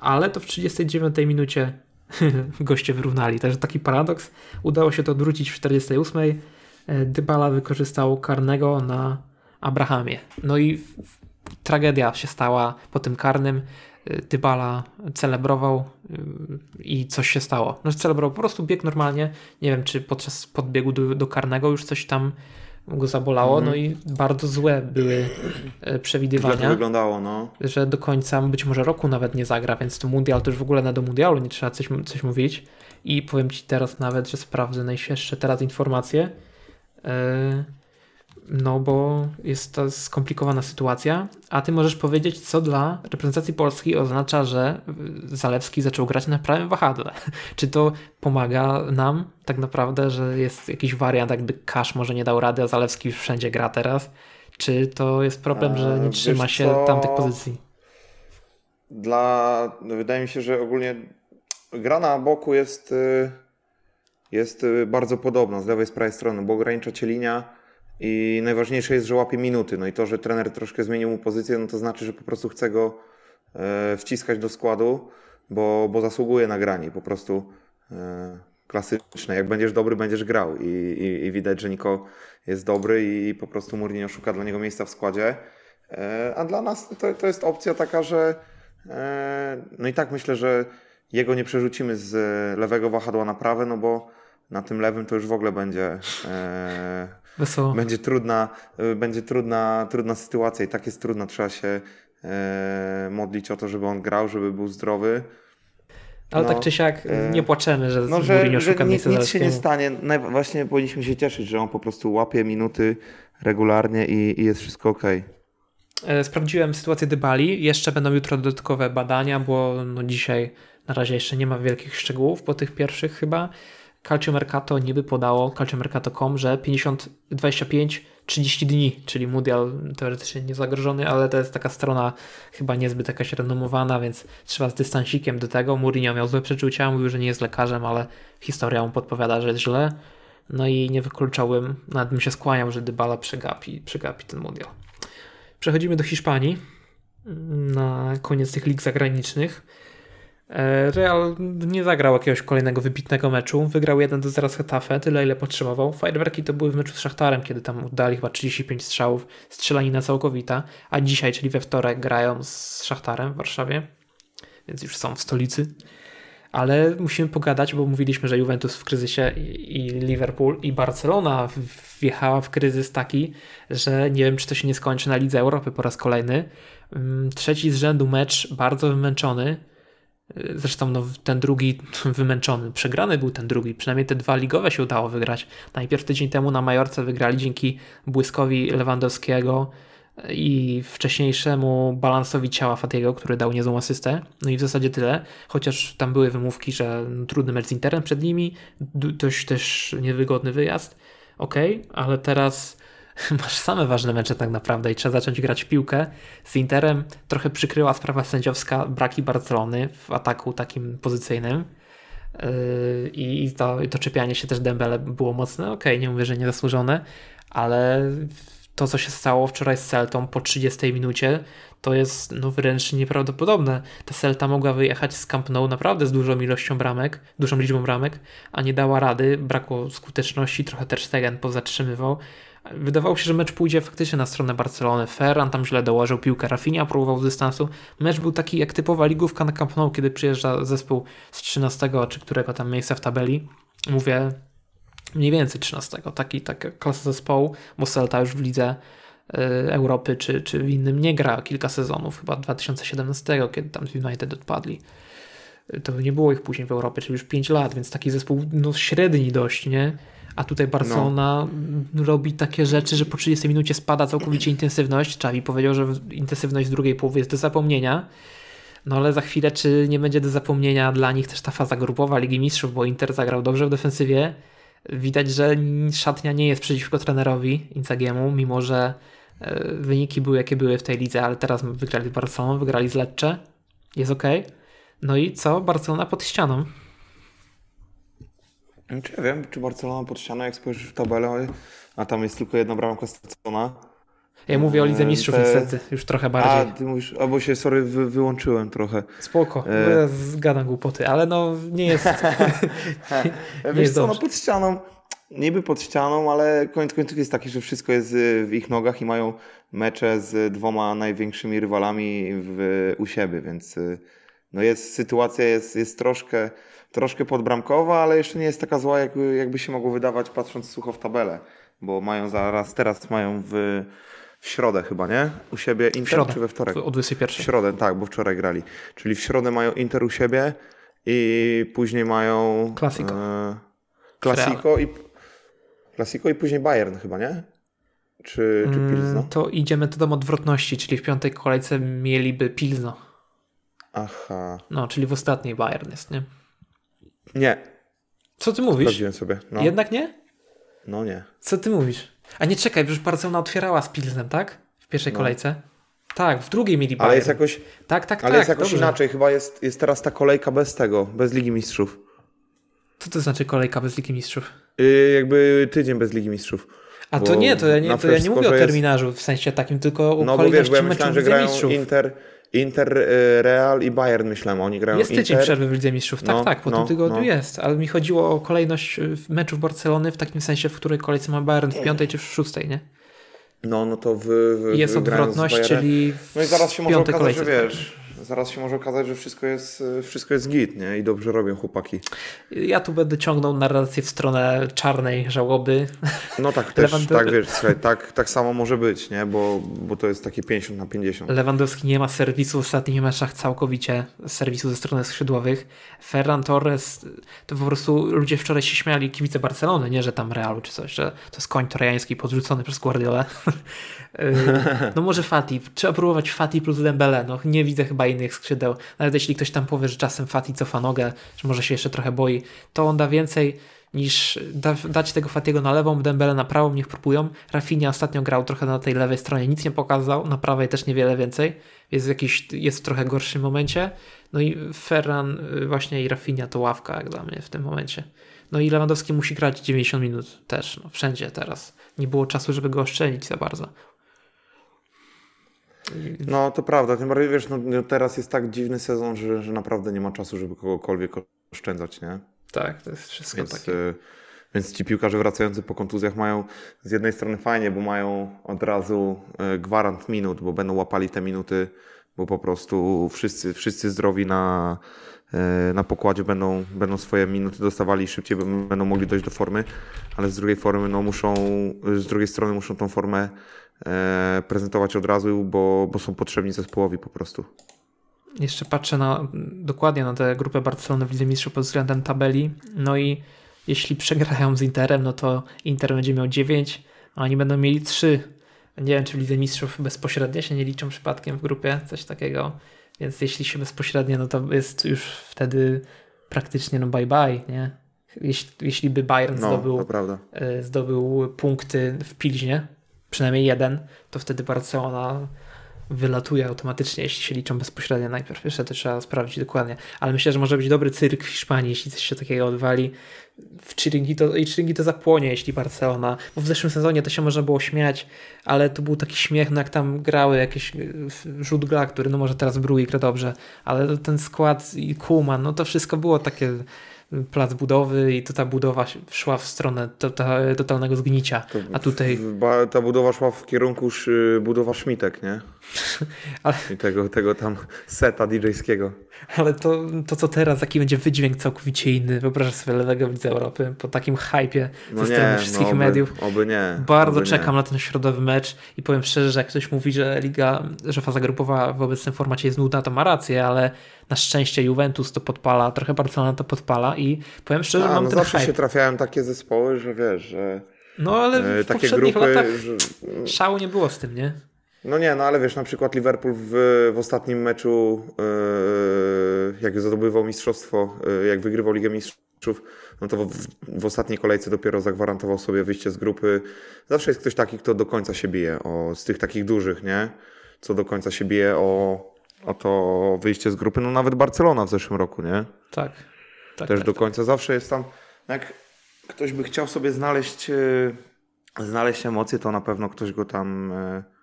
ale to w 39 minucie [laughs] goście wyrównali. Także taki paradoks. Udało się to odwrócić w 48. E, Dybala wykorzystał karnego na Abrahamie. No i tragedia się stała po tym karnym. Dybala celebrował i coś się stało. No, celebrował po prostu bieg normalnie. Nie wiem, czy podczas podbiegu do, do karnego już coś tam go zabolało, mm. no i bardzo złe były e, przewidywania. to wyglądało, no. Że do końca być może roku nawet nie zagra, więc to mundial to już w ogóle na do mundialu nie trzeba coś, coś mówić. I powiem Ci teraz nawet, że sprawdzę najświeższe teraz informacje. Yy no bo jest to skomplikowana sytuacja, a ty możesz powiedzieć, co dla reprezentacji Polski oznacza, że Zalewski zaczął grać na prawym wahadle. [laughs] Czy to pomaga nam tak naprawdę, że jest jakiś wariant, jakby Kasz może nie dał rady, a Zalewski już wszędzie gra teraz? Czy to jest problem, że nie trzyma się co? tamtych pozycji? Dla, no wydaje mi się, że ogólnie gra na boku jest, y, jest y, bardzo podobna z lewej, z prawej strony, bo ogranicza cię linia, i najważniejsze jest, że łapie minuty. No i to, że trener troszkę zmienił mu pozycję, no to znaczy, że po prostu chce go e, wciskać do składu, bo, bo zasługuje na granie. Po prostu e, klasyczne. Jak będziesz dobry, będziesz grał. I, i, i widać, że Niko jest dobry i po prostu Mourinho szuka dla niego miejsca w składzie. E, a dla nas to, to jest opcja taka, że no i tak myślę, że jego nie przerzucimy z lewego wahadła na prawe, no bo na tym lewym to już w ogóle będzie Wesoło. Będzie trudna, y, będzie trudna, trudna sytuacja i tak jest trudna. Trzeba się e, modlić o to, żeby on grał, żeby był zdrowy. Ale no, tak czy siak e, nie płaczemy, że no, że, Mourinho szuka że nic, nic się nie stanie. Właśnie powinniśmy się cieszyć, że on po prostu łapie minuty regularnie i, i jest wszystko ok. E, sprawdziłem sytuację Dybali. Jeszcze będą jutro dodatkowe badania, bo no dzisiaj na razie jeszcze nie ma wielkich szczegółów po tych pierwszych chyba. Calcio Mercato niby podało, calciomercato.com, że 50, 25, 30 dni, czyli mundial teoretycznie niezagrożony, ale to jest taka strona chyba niezbyt jakaś renomowana, więc trzeba z dystansikiem do tego. Mourinho miał złe przeczucia, mówił, że nie jest lekarzem, ale historia mu podpowiada, że jest źle. No i nie wykluczałbym, nawet bym się skłaniał, że Dybala przegapi, przegapi ten mundial. Przechodzimy do Hiszpanii na koniec tych lig zagranicznych. E, Real nie zagrał jakiegoś kolejnego wybitnego meczu. Wygrał 1 do 0 z Hetafe, tyle ile potrzebował. Fajerwerki to były w meczu z Szachtarem, kiedy tam oddali chyba 35 strzałów, strzelanina całkowita. A dzisiaj, czyli we wtorek, grają z Szachtarem w Warszawie, więc już są w stolicy. Ale musimy pogadać, bo mówiliśmy, że Juventus w kryzysie i Liverpool i Barcelona wjechała w kryzys taki, że nie wiem, czy to się nie skończy na Lidze Europy po raz kolejny. Mm, trzeci z rzędu mecz, bardzo wymęczony Zresztą no, ten drugi wymęczony, przegrany był ten drugi. Przynajmniej te dwa ligowe się udało wygrać. Najpierw tydzień temu na Majorce wygrali dzięki błyskowi Lewandowskiego i wcześniejszemu balansowi ciała Fatiego, który dał niezłą asystę. No i w zasadzie tyle. Chociaż tam były wymówki, że trudny mecz z Interem przed nimi, dość też niewygodny wyjazd. Ok, ale teraz [laughs] masz same ważne mecze tak naprawdę i trzeba zacząć grać w piłkę. Z Interem trochę przykryła sprawa sędziowska braki Barcelony w ataku takim pozycyjnym. Yy, I to, to czepianie się też Dembele było mocne. Okay, nie mówię, że niezasłużone, ale to, co się stało wczoraj z Celtą po 30 minucie, to jest no, wręcz nieprawdopodobne. Ta Celta mogła wyjechać z Camp Nou naprawdę z dużą ilością bramek, dużą liczbą bramek, a nie dała rady, brakło skuteczności, trochę też Stegen pozatrzymywał. Wydawało się, że mecz pójdzie faktycznie na stronę Barcelony. Ferran tam źle dołożył piłkę, Rafinha próbował z dystansu. Mecz był taki jak typowa ligówka na Camp Nou, kiedy przyjeżdża zespół z 13 czy którego tam miejsca w tabeli. Mówię mniej więcej 13. Taki, taka klasa zespołu, bo Celta już w lidze y, Europy czy, czy w innym nie gra kilka sezonów, chyba 2017, kiedy tam z United odpadli. Y, to nie było ich później w Europie, czyli już 5 lat, więc taki zespół no, średni dość, nie? A tutaj Barcelona no. robi takie rzeczy, że po 30 minucie spada całkowicie intensywność. Czawi powiedział, że intensywność z drugiej połowy jest do zapomnienia. No ale za chwilę, czy nie będzie do zapomnienia dla nich też ta faza grupowa Ligi Mistrzów, bo Inter zagrał dobrze w defensywie. Widać, że szatnia nie jest przeciwko trenerowi Inzagiemu, mimo że e, wyniki były jakie były w tej lidze, ale teraz wygrali z Barceloną, wygrali z Lecce. Jest ok. No i co? Barcelona pod ścianą. Czy ja wiem, czy Barcelona pod ścianą, jak spojrzysz w tabelę, a tam jest tylko jedna bramka stracona. Ja mówię o Lidze eee, Mistrzów Te... niestety, już trochę bardziej. A, ty mówisz, albo się, sorry, wy, wyłączyłem trochę. Spoko, e... ja zgadam głupoty, ale no nie jest... [laughs] nie Wiesz jest co, no pod ścianą, niby pod ścianą, ale koniec końców jest taki, że wszystko jest w ich nogach i mają mecze z dwoma największymi rywalami w, u siebie, więc y, no jest, sytuacja jest, jest troszkę troszkę podbramkowa, ale jeszcze nie jest taka zła, jakby, jakby się mogło wydawać patrząc sucho w tabelę, bo mają zaraz, teraz mają w, w środę chyba, nie? U siebie Inter środę, czy we wtorek? O 21. W środę, tak, bo wczoraj grali. Czyli w środę mają Inter u siebie i później mają... Klasiko. E, klasiko i, klasiko i później Bayern chyba, nie? Czy, czy mm, Pilzno? To idzie metodą odwrotności, czyli w piątej kolejce mieliby Pilzno. Aha. No, czyli w ostatniej Bayern jest, nie? Nie. Co ty mówisz? Sprawdziłem sobie. No. Jednak nie? No nie. Co ty mówisz? A nie czekaj, przecież Barcelona otwierała z Pilsnem, tak? W pierwszej no. kolejce. Tak, w drugiej mieli Bayern. Ale jest jakoś, tak, tak, ale tak, jest jakoś inaczej. Chyba jest, jest teraz ta kolejka bez tego, bez Ligi Mistrzów. Co to znaczy kolejka bez Ligi Mistrzów? Yy, jakby tydzień bez Ligi Mistrzów. A to nie, to ja nie, to ja nie mówię o terminarzu w sensie takim, tylko o no, bo wiesz, bo ja myślałem, że grają mistrzów. Inter, Inter, y, Real i Bayern myślałem, oni grają Jest tydzień Inter. przerwy w Lidze Mistrzów, tak, no, tak, po no, tym tygodniu no. jest, ale mi chodziło o kolejność y, meczów Barcelony w takim sensie, w której kolejce ma Bayern w piątej czy w szóstej, nie? No, no to w, w Jest odwrotność, czyli No i zaraz się może okazać, kolejce. że wiesz, zaraz się może okazać, że wszystko jest, wszystko jest git, nie? I dobrze robią chłopaki. Ja tu będę ciągnął narrację w stronę czarnej żałoby. No tak, też, tak wiesz, słuchaj, tak, tak samo może być, nie? Bo, bo to jest takie 50 na 50. Lewandowski nie ma serwisu w ostatnich meczach całkowicie, serwisu ze strony skrzydłowych. Ferran Torres, to po prostu ludzie wczoraj się śmiali kibice Barcelony, nie, że tam Realu czy coś, że to jest koń trojański podrzucony przez Guardiolę. [laughs] Y, no może Fati, trzeba próbować Fati plus Dembele, no nie widzę chyba innych skrzydeł. Nawet jeśli ktoś tam powie, że czasem Fati cofa nogę, że może się jeszcze trochę boi, to on da więcej niż da, dać tego Fatiego na lewą, Dembele na prawą, niech próbują. Rafinha ostatnio grał trochę na tej lewej stronie, nic nie pokazał, na prawej też niewiele więcej, jest jakiś, jest w trochę gorszym momencie. No i Ferran y, właśnie i Rafinha to ławka jak dla mnie w tym momencie. No i Lewandowski musi grać 90 minut też, no, wszędzie teraz. Nie było czasu, żeby go oszczędzić za bardzo. No to prawda, tym bardziej wiesz, no, no, teraz jest tak dziwny sezon, że, że naprawdę nie ma czasu, żeby kogokolwiek oszczędzać, nie? Tak, to jest wszystko więc, takie. Y, więc ci piłkarze wracający po kontuzjach mają z jednej strony fajnie, bo mają od razu y, gwarant minut, bo będą łapali te minuty, bo po prostu wszyscy, wszyscy zdrowi na, y, na pokładzie będą, będą swoje minuty dostawali szybciej, będą mogli dojść do formy, ale z drugiej formy no muszą, z drugiej strony muszą tą formę prezentować od razu, bo, bo są potrzebni zespołowi po prostu. Jeszcze patrzę na, dokładnie na tę grupę Barcelony w Lidze Mistrzów pod względem tabeli. No i jeśli przegrają z Interem, no to Inter będzie miał 9, a oni będą mieli 3. Nie wiem, czy w Lidze Mistrzów bezpośrednio się nie liczą przypadkiem w grupie, coś takiego. Więc jeśli się bezpośrednio, no to jest już wtedy praktycznie no bye bye, nie? Jeśli, jeśli by Bayern no, zdobył, e, zdobył punkty w Pilźnie, przynajmniej jeden, to wtedy Barcelona wylatuje automatycznie, jeśli się liczą bezpośrednio najpierw. Jeszcze to trzeba sprawdzić dokładnie. Ale myślę, że może być dobry cyrk w Hiszpanii, jeśli coś się takiego odwali. W Chiringuito, i Chiringuito zapłonie, jeśli Barcelona. Bo w zeszłym sezonie to się można było śmiać, ale to był taki śmiech, no jak tam grały jakieś y, rzut gra, który no może teraz Brui gra dobrze, ale ten skład i Kuman, no to wszystko było takie plac budowy i to ta budowa szła w stronę totalnego zgnicia. A tutaj. Ta budowa szła w kierunku budowa Szmitek, nie? [laughs] Ale... I tego, tego tam seta DJ-skiego. Ale to, to co teraz, jaki będzie wydźwięk całkowicie inny. Wyobrażasz sobie lewego widza Europy po takim hypie no ze strony wszystkich no oby, mediów. Oby nie. Bardzo oby czekam nie. na ten środowy mecz i powiem szczerze, że jak ktoś mówi, że liga, że faza grupowa w obecnym formacie jest nudna, to ma rację, ale na szczęście Juventus to podpala, trochę Barcelona to podpala i powiem szczerze, że mam no ten zawsze hype. się trafiają takie zespoły, że wiesz, że no ale w takie poprzednich grupy, latach że... szału nie było z tym, nie? No nie, no ale wiesz, na przykład Liverpool w, w ostatnim meczu, yy, jak zdobywał mistrzostwo, yy, jak wygrywał Ligę Mistrzów, no to w, w, ostatniej kolejce dopiero zagwarantował sobie wyjście z grupy. Zawsze jest ktoś taki, kto do końca się bije, o, z tych takich dużych, nie? Co do końca się bije o, o to wyjście z grupy. No nawet Barcelona w zeszłym roku, nie? Tak. tak Też tak, do tak. końca. Zawsze jest tam, jak ktoś by chciał sobie znaleźć, yy, znaleźć emocje, to na pewno ktoś go tam E,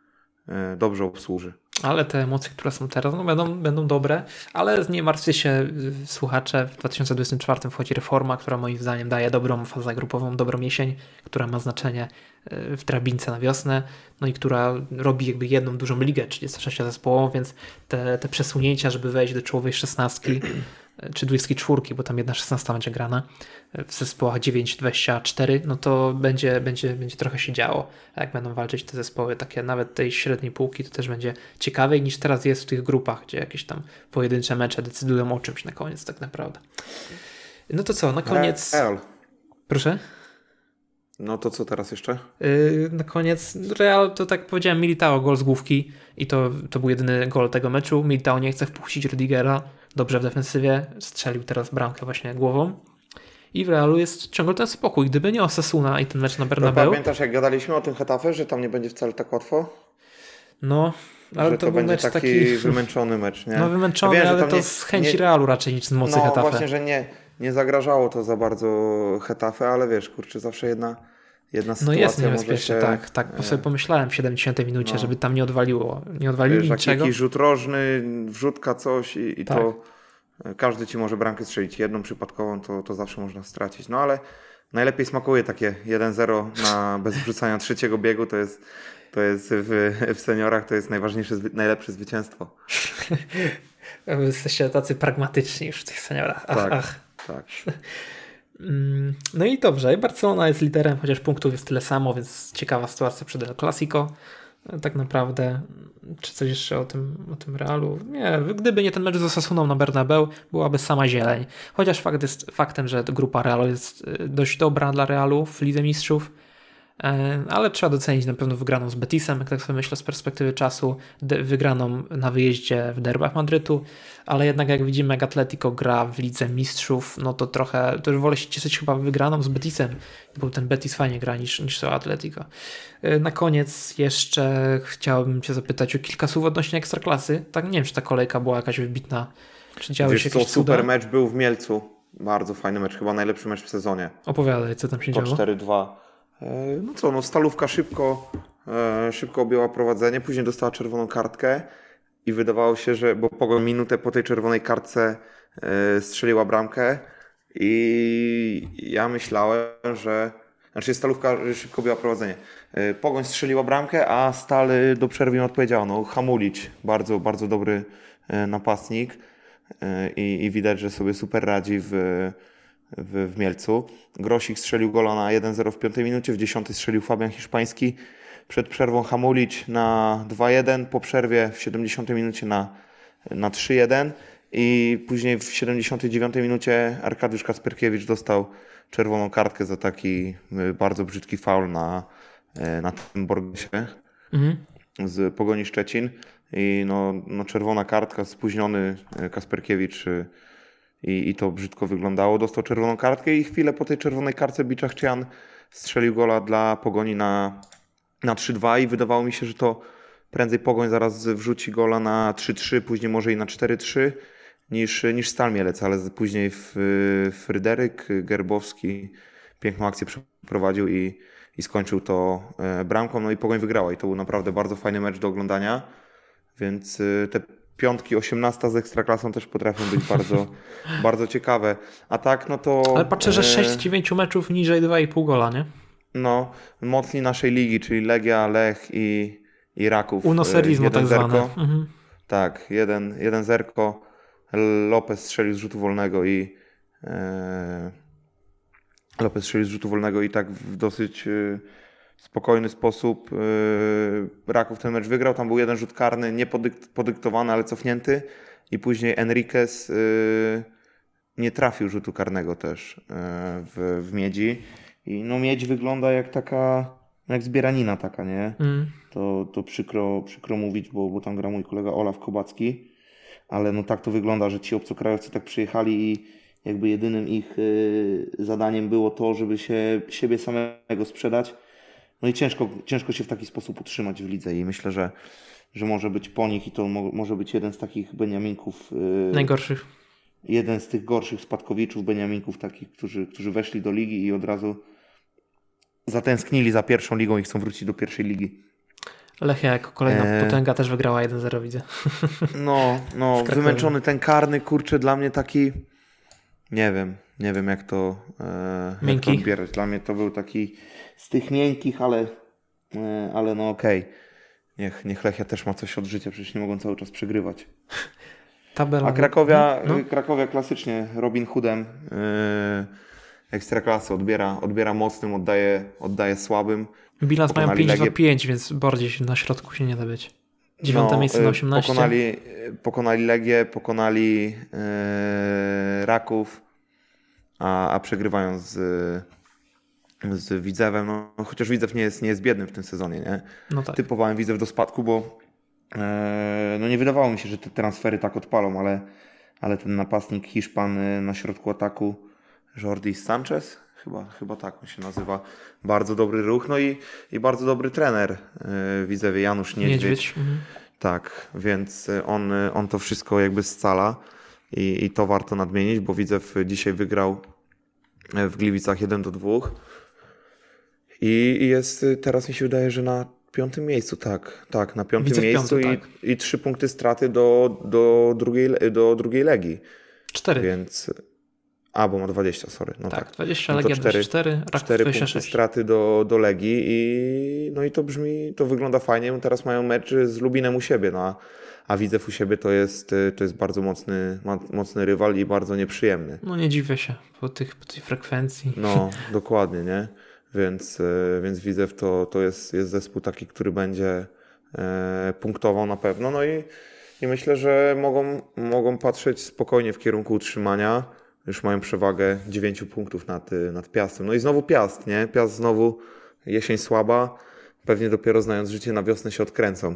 dobrze obsłuży. Ale te emocje, które są teraz, no będą, będą dobre, ale nie martwcie się słuchacze, w 2024 wchodzi reforma, która moim zdaniem daje dobrą fazę grupową, dobrą jesień, która ma znaczenie y, w drabince na wiosnę, no i która robi jakby jedną dużą ligę, 36 zespołową, więc te, te przesunięcia, żeby wejść do czołowej szesnastki, czy 24, bo tam jedna 16 będzie grana w zespołach 9-24, no to będzie, będzie, będzie trochę się działo. Jak będą walczyć te zespoły, takie nawet tej średniej półki, to też będzie ciekawiej niż teraz jest w tych grupach, gdzie jakieś tam pojedyncze mecze decydują o czymś na koniec tak naprawdę. No to co, na koniec... Real. Proszę? No to co teraz jeszcze? Yy, na koniec Real, to tak powiedziałem, Militao gol z główki i to, to był jedyny gol tego meczu. Militao nie chce wpuścić Rudigera, dobrze w defensywie, strzelił teraz bramkę właśnie głową. I w Realu jest ciągle ten spokój. Gdyby nie Osasuna i ten mecz na Bernabeu... No, pamiętasz jak gadaliśmy o tym Hetafe, że tam nie będzie wcale tak łatwo? No, ale że to, to był będzie mecz taki, taki wymęczony mecz, nie? No wymęczony, wiem, ale to nie, z chęci nie... Realu raczej niż z mocy no, Hetafe. No właśnie, że nie, nie zagrażało to za bardzo Hetafe, ale wiesz, kurczę, zawsze jedna jedna sytuacja No jest niebezpieczne, się, tak, tak. Po sobie pomyślałem w 70 minucie, no. żeby tam nie odwaliło, nie odwaliło Wiesz, niczego. Jakiś rzut rożny, wrzutka coś i, i tak. to każdy ci może bramkę strzelić. Jedną przypadkową to, to zawsze można stracić. No ale najlepiej smakuje takie 1-0 na bez wrzucania trzeciego biegu. To jest, to jest w, w seniorach to jest najważniejsze, najlepsze zwycięstwo. [laughs] Jesteście tacy pragmatyczni już w tych seniorach. Ach, tak, ach. Tak. Mm, no i dobrze, Barcelona jest liderem, chociaż punktów jest tyle samo, więc ciekawa sytuacja przed El Clasico. Tak naprawdę, czy coś jeszcze o tym, o tym Realu? Nie, gdyby nie ten mecz z Osasuną na Bernabeu, byłaby sama zieleń. Chociaż fakt jest faktem, że grupa Realu jest y, dość dobra dla Realu w Lidze Mistrzów. E, ale trzeba docenić na pewno wygraną z Betisem, jak tak sobie myślę z perspektywy czasu, wygraną na wyjeździe w derbach Madrytu, ale jednak jak widzimy, jak Atletico gra w Lidze Mistrzów, no to trochę, to już wolę się cieszyć chyba wygraną z Betisem, bo ten Betis fajnie gra niż, niż to Atletico. E, na koniec jeszcze chciałbym Cię zapytać o kilka słów odnośnie Ekstraklasy. Tak, nie wiem, czy ta kolejka była jakaś wybitna, czy działy Wiesz się co, jakieś super cuda? mecz był w Mielcu. Bardzo fajny mecz, chyba najlepszy mecz w sezonie. Opowiadaj, co tam się działo. 4-2. E, no co, no Stalówka szybko, e, szybko objęła prowadzenie, później dostała czerwoną kartkę i wydawało się, że, bo po minutę po tej czerwonej kartce e, strzeliła bramkę i ja myślałem, że znaczy Stalówka szybko objęła prowadzenie. Pogoń strzeliła bramkę, a Stal do przerwy nie odpowiedział. No, Hamulić, bardzo, bardzo dobry napastnik i, i widać, że sobie super radzi w, w, w Mielcu. Grosik strzelił gola na 1-0 w 5 minucie, w 10 strzelił Fabian Hiszpański. Przed przerwą Hamulić na 2-1, po przerwie w 70 minucie na, na 3-1 i później w 79 minucie Arkadiusz Kasperkiewicz dostał czerwoną kartkę za taki y, bardzo brzydki faul na, y, na tym Borgesie mhm. z Pogoni Szczecin. I no, no czerwona kartka, spóźniony y, Kasperkiewicz i, i to brzydko wyglądało. Dostał czerwoną kartkę i chwilę po tej czerwonej kartce Biczachcian strzelił gola dla Pogoni na, na 3-2 i wydawało mi się, że to prędzej Pogoń zaraz wrzuci gola na 3-3, później może i na 4-3 niż, niż Stal Mielec, ale później Fryderyk Gerbowski piękną akcję przeprowadził i, i skończył to e, bramką, no i Pogoń wygrała i to był naprawdę bardzo fajny mecz do oglądania, więc e, te piątki 18 z Ekstraklasą też potrafią być bardzo, [laughs] bardzo ciekawe. A tak, no to... Ale patrzę, że 6 z 9 meczów niżej 2,5 gola, nie? No, mocni naszej ligi, czyli Legia, Lech i, i Raków. Uno serismo tak zwane. Mhm. Tak, jeden, jeden zerko. Lopez strzelił z rzutu wolnego i e, Lopez strzelił z rzutu wolnego i tak w dosyć e, spokojny sposób e, Raków ten mecz wygrał. Tam był jeden rzut karny, nie podyktowany, ale cofnięty i później Enriquez e, nie trafił rzutu karnego też e, w, w Miedzi. I no Miedź wygląda jak taka, jak zbieranina taka, nie? Mm. To, to przykro, przykro mówić, bo, bo tam gra mój kolega Olaf Kobacki, ale no tak to wygląda, że ci obcokrajowcy tak przyjechali i jakby jedynym ich zadaniem było to, żeby się siebie samego sprzedać. No i ciężko, ciężko się w taki sposób utrzymać w lidze i myślę, że, że może być po nich i to mo, może być jeden z takich Beniaminków. Y, Najgorszych. Jeden z tych gorszych spadkowiczów Beniaminków, takich, którzy, którzy weszli do ligi i od razu zatęsknili za pierwszą ligą i chcą wrócić do pierwszej ligi. Lechia jako kolejna e... potęga też wygrała 1-0, widzę. No, no [laughs] wymęczony ten karny, kurczę, dla mnie taki, nie wiem, nie wiem jak to, e, jak to odbierać. Dla mnie to był taki z tych miękkich, ale, e, ale no okej. Okay. Niech, niech Lechia też ma coś od życia, przecież nie mogą cały czas przegrywać. [laughs] Tabela. A Krakowia, no. Krakowia klasycznie Robin Hoodem. E, ekstraklasy, odbiera, odbiera mocnym, oddaje, oddaje słabym. Bilans mają 5 Legię... do 5, więc bardziej na środku się nie da być. Dziewiąte no, miejsce na 18. Y, pokonali, pokonali Legię, pokonali yy, Raków, a, a przegrywają z, z Widzewem. No, chociaż Widzew nie jest, nie jest biedny w tym sezonie. Nie? No tak. Typowałem Widzew do spadku, bo yy, no nie wydawało mi się, że te transfery tak odpalą, ale, ale ten napastnik Hiszpan y, na środku ataku Jordi Sanchez, chyba, chyba tak on się nazywa. Bardzo dobry ruch, no i, i bardzo dobry trener yy, Widzewie, Janusz Niedźwiedź. Niedźwiedź. Mhm. Tak, więc on, on to wszystko jakby scala i, i to warto nadmienić, bo Widzew dzisiaj wygrał w Gliwicach 1 do 2 i jest teraz mi się wydaje, że na piątym miejscu, tak, tak, na piątym miejscu piąty, i, tak. i trzy punkty straty do, do, drugiej, do drugiej Legii. Cztery. Więc a, bo ma 20, sorry. No tak, tak 20, no Legia 4, 24, Rak 4 punkty straty do, do Legii i no i to brzmi, to wygląda fajnie. Teraz mają mecz z Lubinem u siebie, no a, Widzew u siebie to jest, to jest bardzo mocny, mocny rywal i bardzo nieprzyjemny. No nie dziwię się po, tych, po tej frekwencji. No, [laughs] dokładnie, nie? Więc, e, więc Widzew to, to jest, jest zespół taki, który będzie e, punktował na pewno. No i, i myślę, że mogą, mogą patrzeć spokojnie w kierunku utrzymania już mają przewagę 9 punktów nad, y, nad Piastem. No i znowu Piast, nie? Piast znowu jesień słaba, pewnie dopiero znając życie na wiosnę się odkręcą.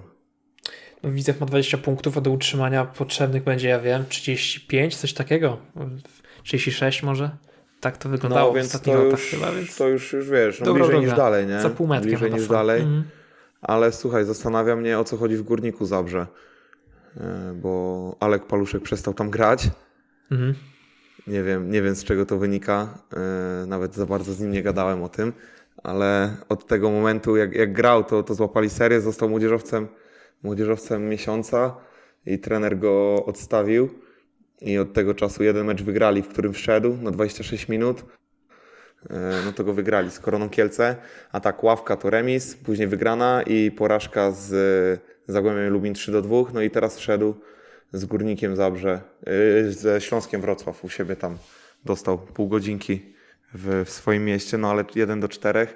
No, Widzew ma 20 punktów, a do utrzymania potrzebnych będzie, ja wiem, 35, coś takiego. 36 może. Tak to wyglądało no, w ostatnich to latach chyba, więc... To już, już wiesz, no bliżej niż dalej, nie? Za pół metra Bliżej niż dalej. Mhm. Ale słuchaj, zastanawia mnie o co chodzi w Górniku Zabrze. E, bo Alek Paluszek przestał tam grać. Mhm. Nie wiem, nie wiem z czego to wynika. E, nawet za bardzo z nim nie gadałem o tym, ale od tego momentu, jak, jak grał, to, to złapali serię, został młodzieżowcem, młodzieżowcem miesiąca i trener go odstawił. I od tego czasu jeden mecz wygrali, w którym wszedł na 26 minut. E, no to go wygrali z Koroną Kielce, a tak ławka to remis, później wygrana i porażka z Zagłębiem Lubin 3 do 2. No i teraz wszedł z Górnikiem Zabrze, yy, ze Śląskiem Wrocław u siebie tam dostał pół godzinki w, w swoim mieście, no ale 1 do 4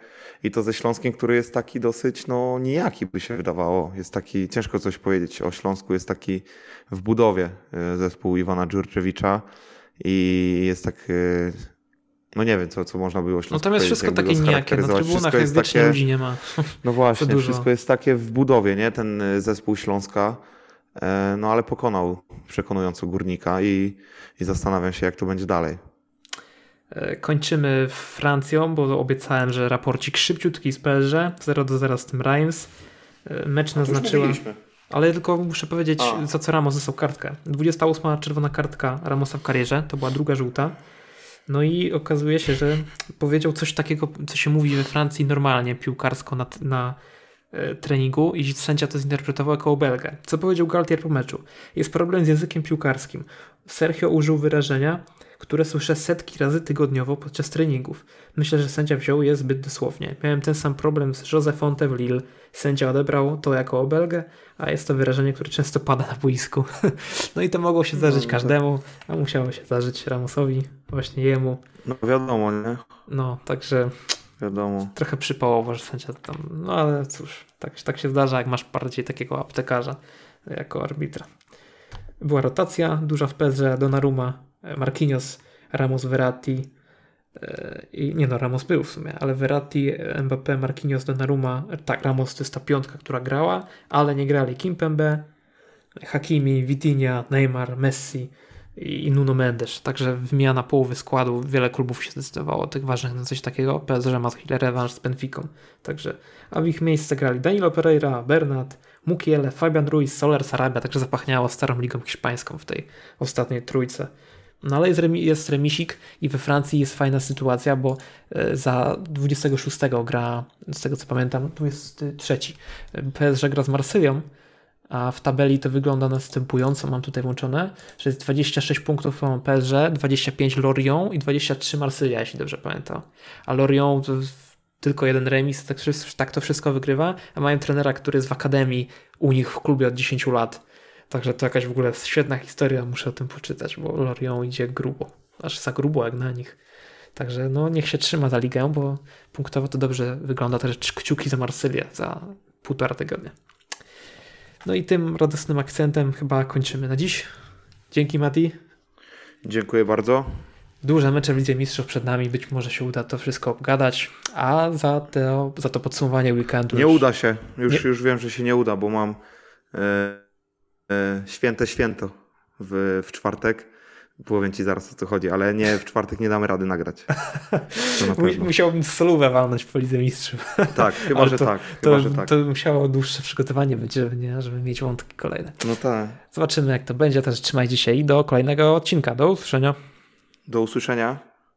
i to ze Śląskiem, który jest taki dosyć no nijaki by się wydawało. Jest taki, ciężko coś powiedzieć o Śląsku, jest taki w budowie yy, zespół Iwana Dżurczewicza i jest tak yy, no nie wiem, co, co można było Śląsku No tam jest wszystko takie nijakie, na trybunach jest takie, ludzi nie ma. [laughs] No właśnie, [laughs] wszystko jest takie w budowie, nie? Ten zespół Śląska. E, no ale pokonał przekonująco górnika i, i zastanawiam się, jak to będzie dalej. E, kończymy Francją, bo obiecałem, że raporcik szybciutki z PSG 0 do 0 z tym Reims. E, mecz naznaczyła. Ale tylko muszę powiedzieć, A. za co Ramos dostał kartkę. 28 czerwona kartka Ramosa w karierze, to była druga żółta. No i okazuje się, że powiedział coś takiego, co się mówi we Francji normalnie, piłkarsko na, na e, treningu i sędzia to zinterpretował jako obelgę. Co powiedział Galtier po meczu? Jest problem z językiem piłkarskim. Sergio użył wyrażenia, które słyszę setki razy tygodniowo podczas treningów. Myślę, że sędzia wziął je zbyt dosłownie. Miałem ten sam problem z Jose Fonte w Lille. Sędzia odebrał to jako obelgę, a jest to wyrażenie, które często pada na boisku. [laughs] no i to mogło się zdarzyć no, no każdemu, a musiało się zdarzyć Ramosowi, właśnie jemu. No wiadomo, nie? No, także wiadomo. Trochę przypałowo, że sędzia tam, no ale cóż, tak, tak się zdarza, jak masz bardziej takiego aptekarza jako arbitra. Była rotacja duża w PSG, Donnarumma, Marquinhos, Ramos, Verratti e, i nie no, Ramos był w sumie, ale Verratti, Mbappé, Marquinhos, Donnarumma, tak, Ramos to jest ta piątka, która grała, ale nie grali Kimpembe, Hakimi, Vitinha, Neymar, Messi i Nuno Mendes. Także wymiana połowy składu. Wiele klubów się zdecydowało tych ważnych na coś takiego. PSG ma chwilę rewanż z Benficą. Także, a w ich miejsce grali Danilo Pereira, Bernat, Mukiele, Fabian Ruiz, Soler Sarabia. Także zapachniało starą ligą hiszpańską w tej ostatniej trójce. No ale jest, jest remisik i we Francji jest fajna sytuacja, bo e, za 26 gra, z tego co pamiętam, tu jest trzeci. PSG gra z Marsylią, a w tabeli to wygląda następująco, mam tutaj włączone, że jest 26 punktów PSG, 25 Lorient i 23 Marsylia, jeśli dobrze pamiętam. A Lorient to tylko jeden remis, tak, tak to wszystko wygrywa, a mają trenera, który jest w akademii u nich w klubie od 10 lat Także to jakaś w ogóle świetna historia, muszę o tym poczytać, bo Lorient idzie grubo, aż za grubo jak na nich. Także no niech się trzyma za ligę, bo punktowo to dobrze wygląda. Też kciuki za Marsylię za półtora tygodnia. No i tym radosnym akcentem chyba kończymy na dziś. Dzięki Mati. Dziękuję bardzo. Duże mecze w Lidze Mistrzów przed nami, być może się uda to wszystko obgadać, a za to, za to podsumowanie weekendu... Nie już... uda się, już, nie... już wiem, że się nie uda, bo mam... Yy święte święto w, w czwartek. Powiem ci zaraz o co chodzi, ale nie, w czwartek nie damy rady nagrać. [laughs] Musiałbym solówę walnąć w Lidze Mistrzów. Tak, chyba, [laughs] że to, tak. Chyba, to, że tak. to musiało dłuższe przygotowanie być, żeby, nie, żeby mieć wątki kolejne. No tak. Zobaczymy jak to będzie, też trzymajcie się i do kolejnego odcinka. Do usłyszenia. Do usłyszenia.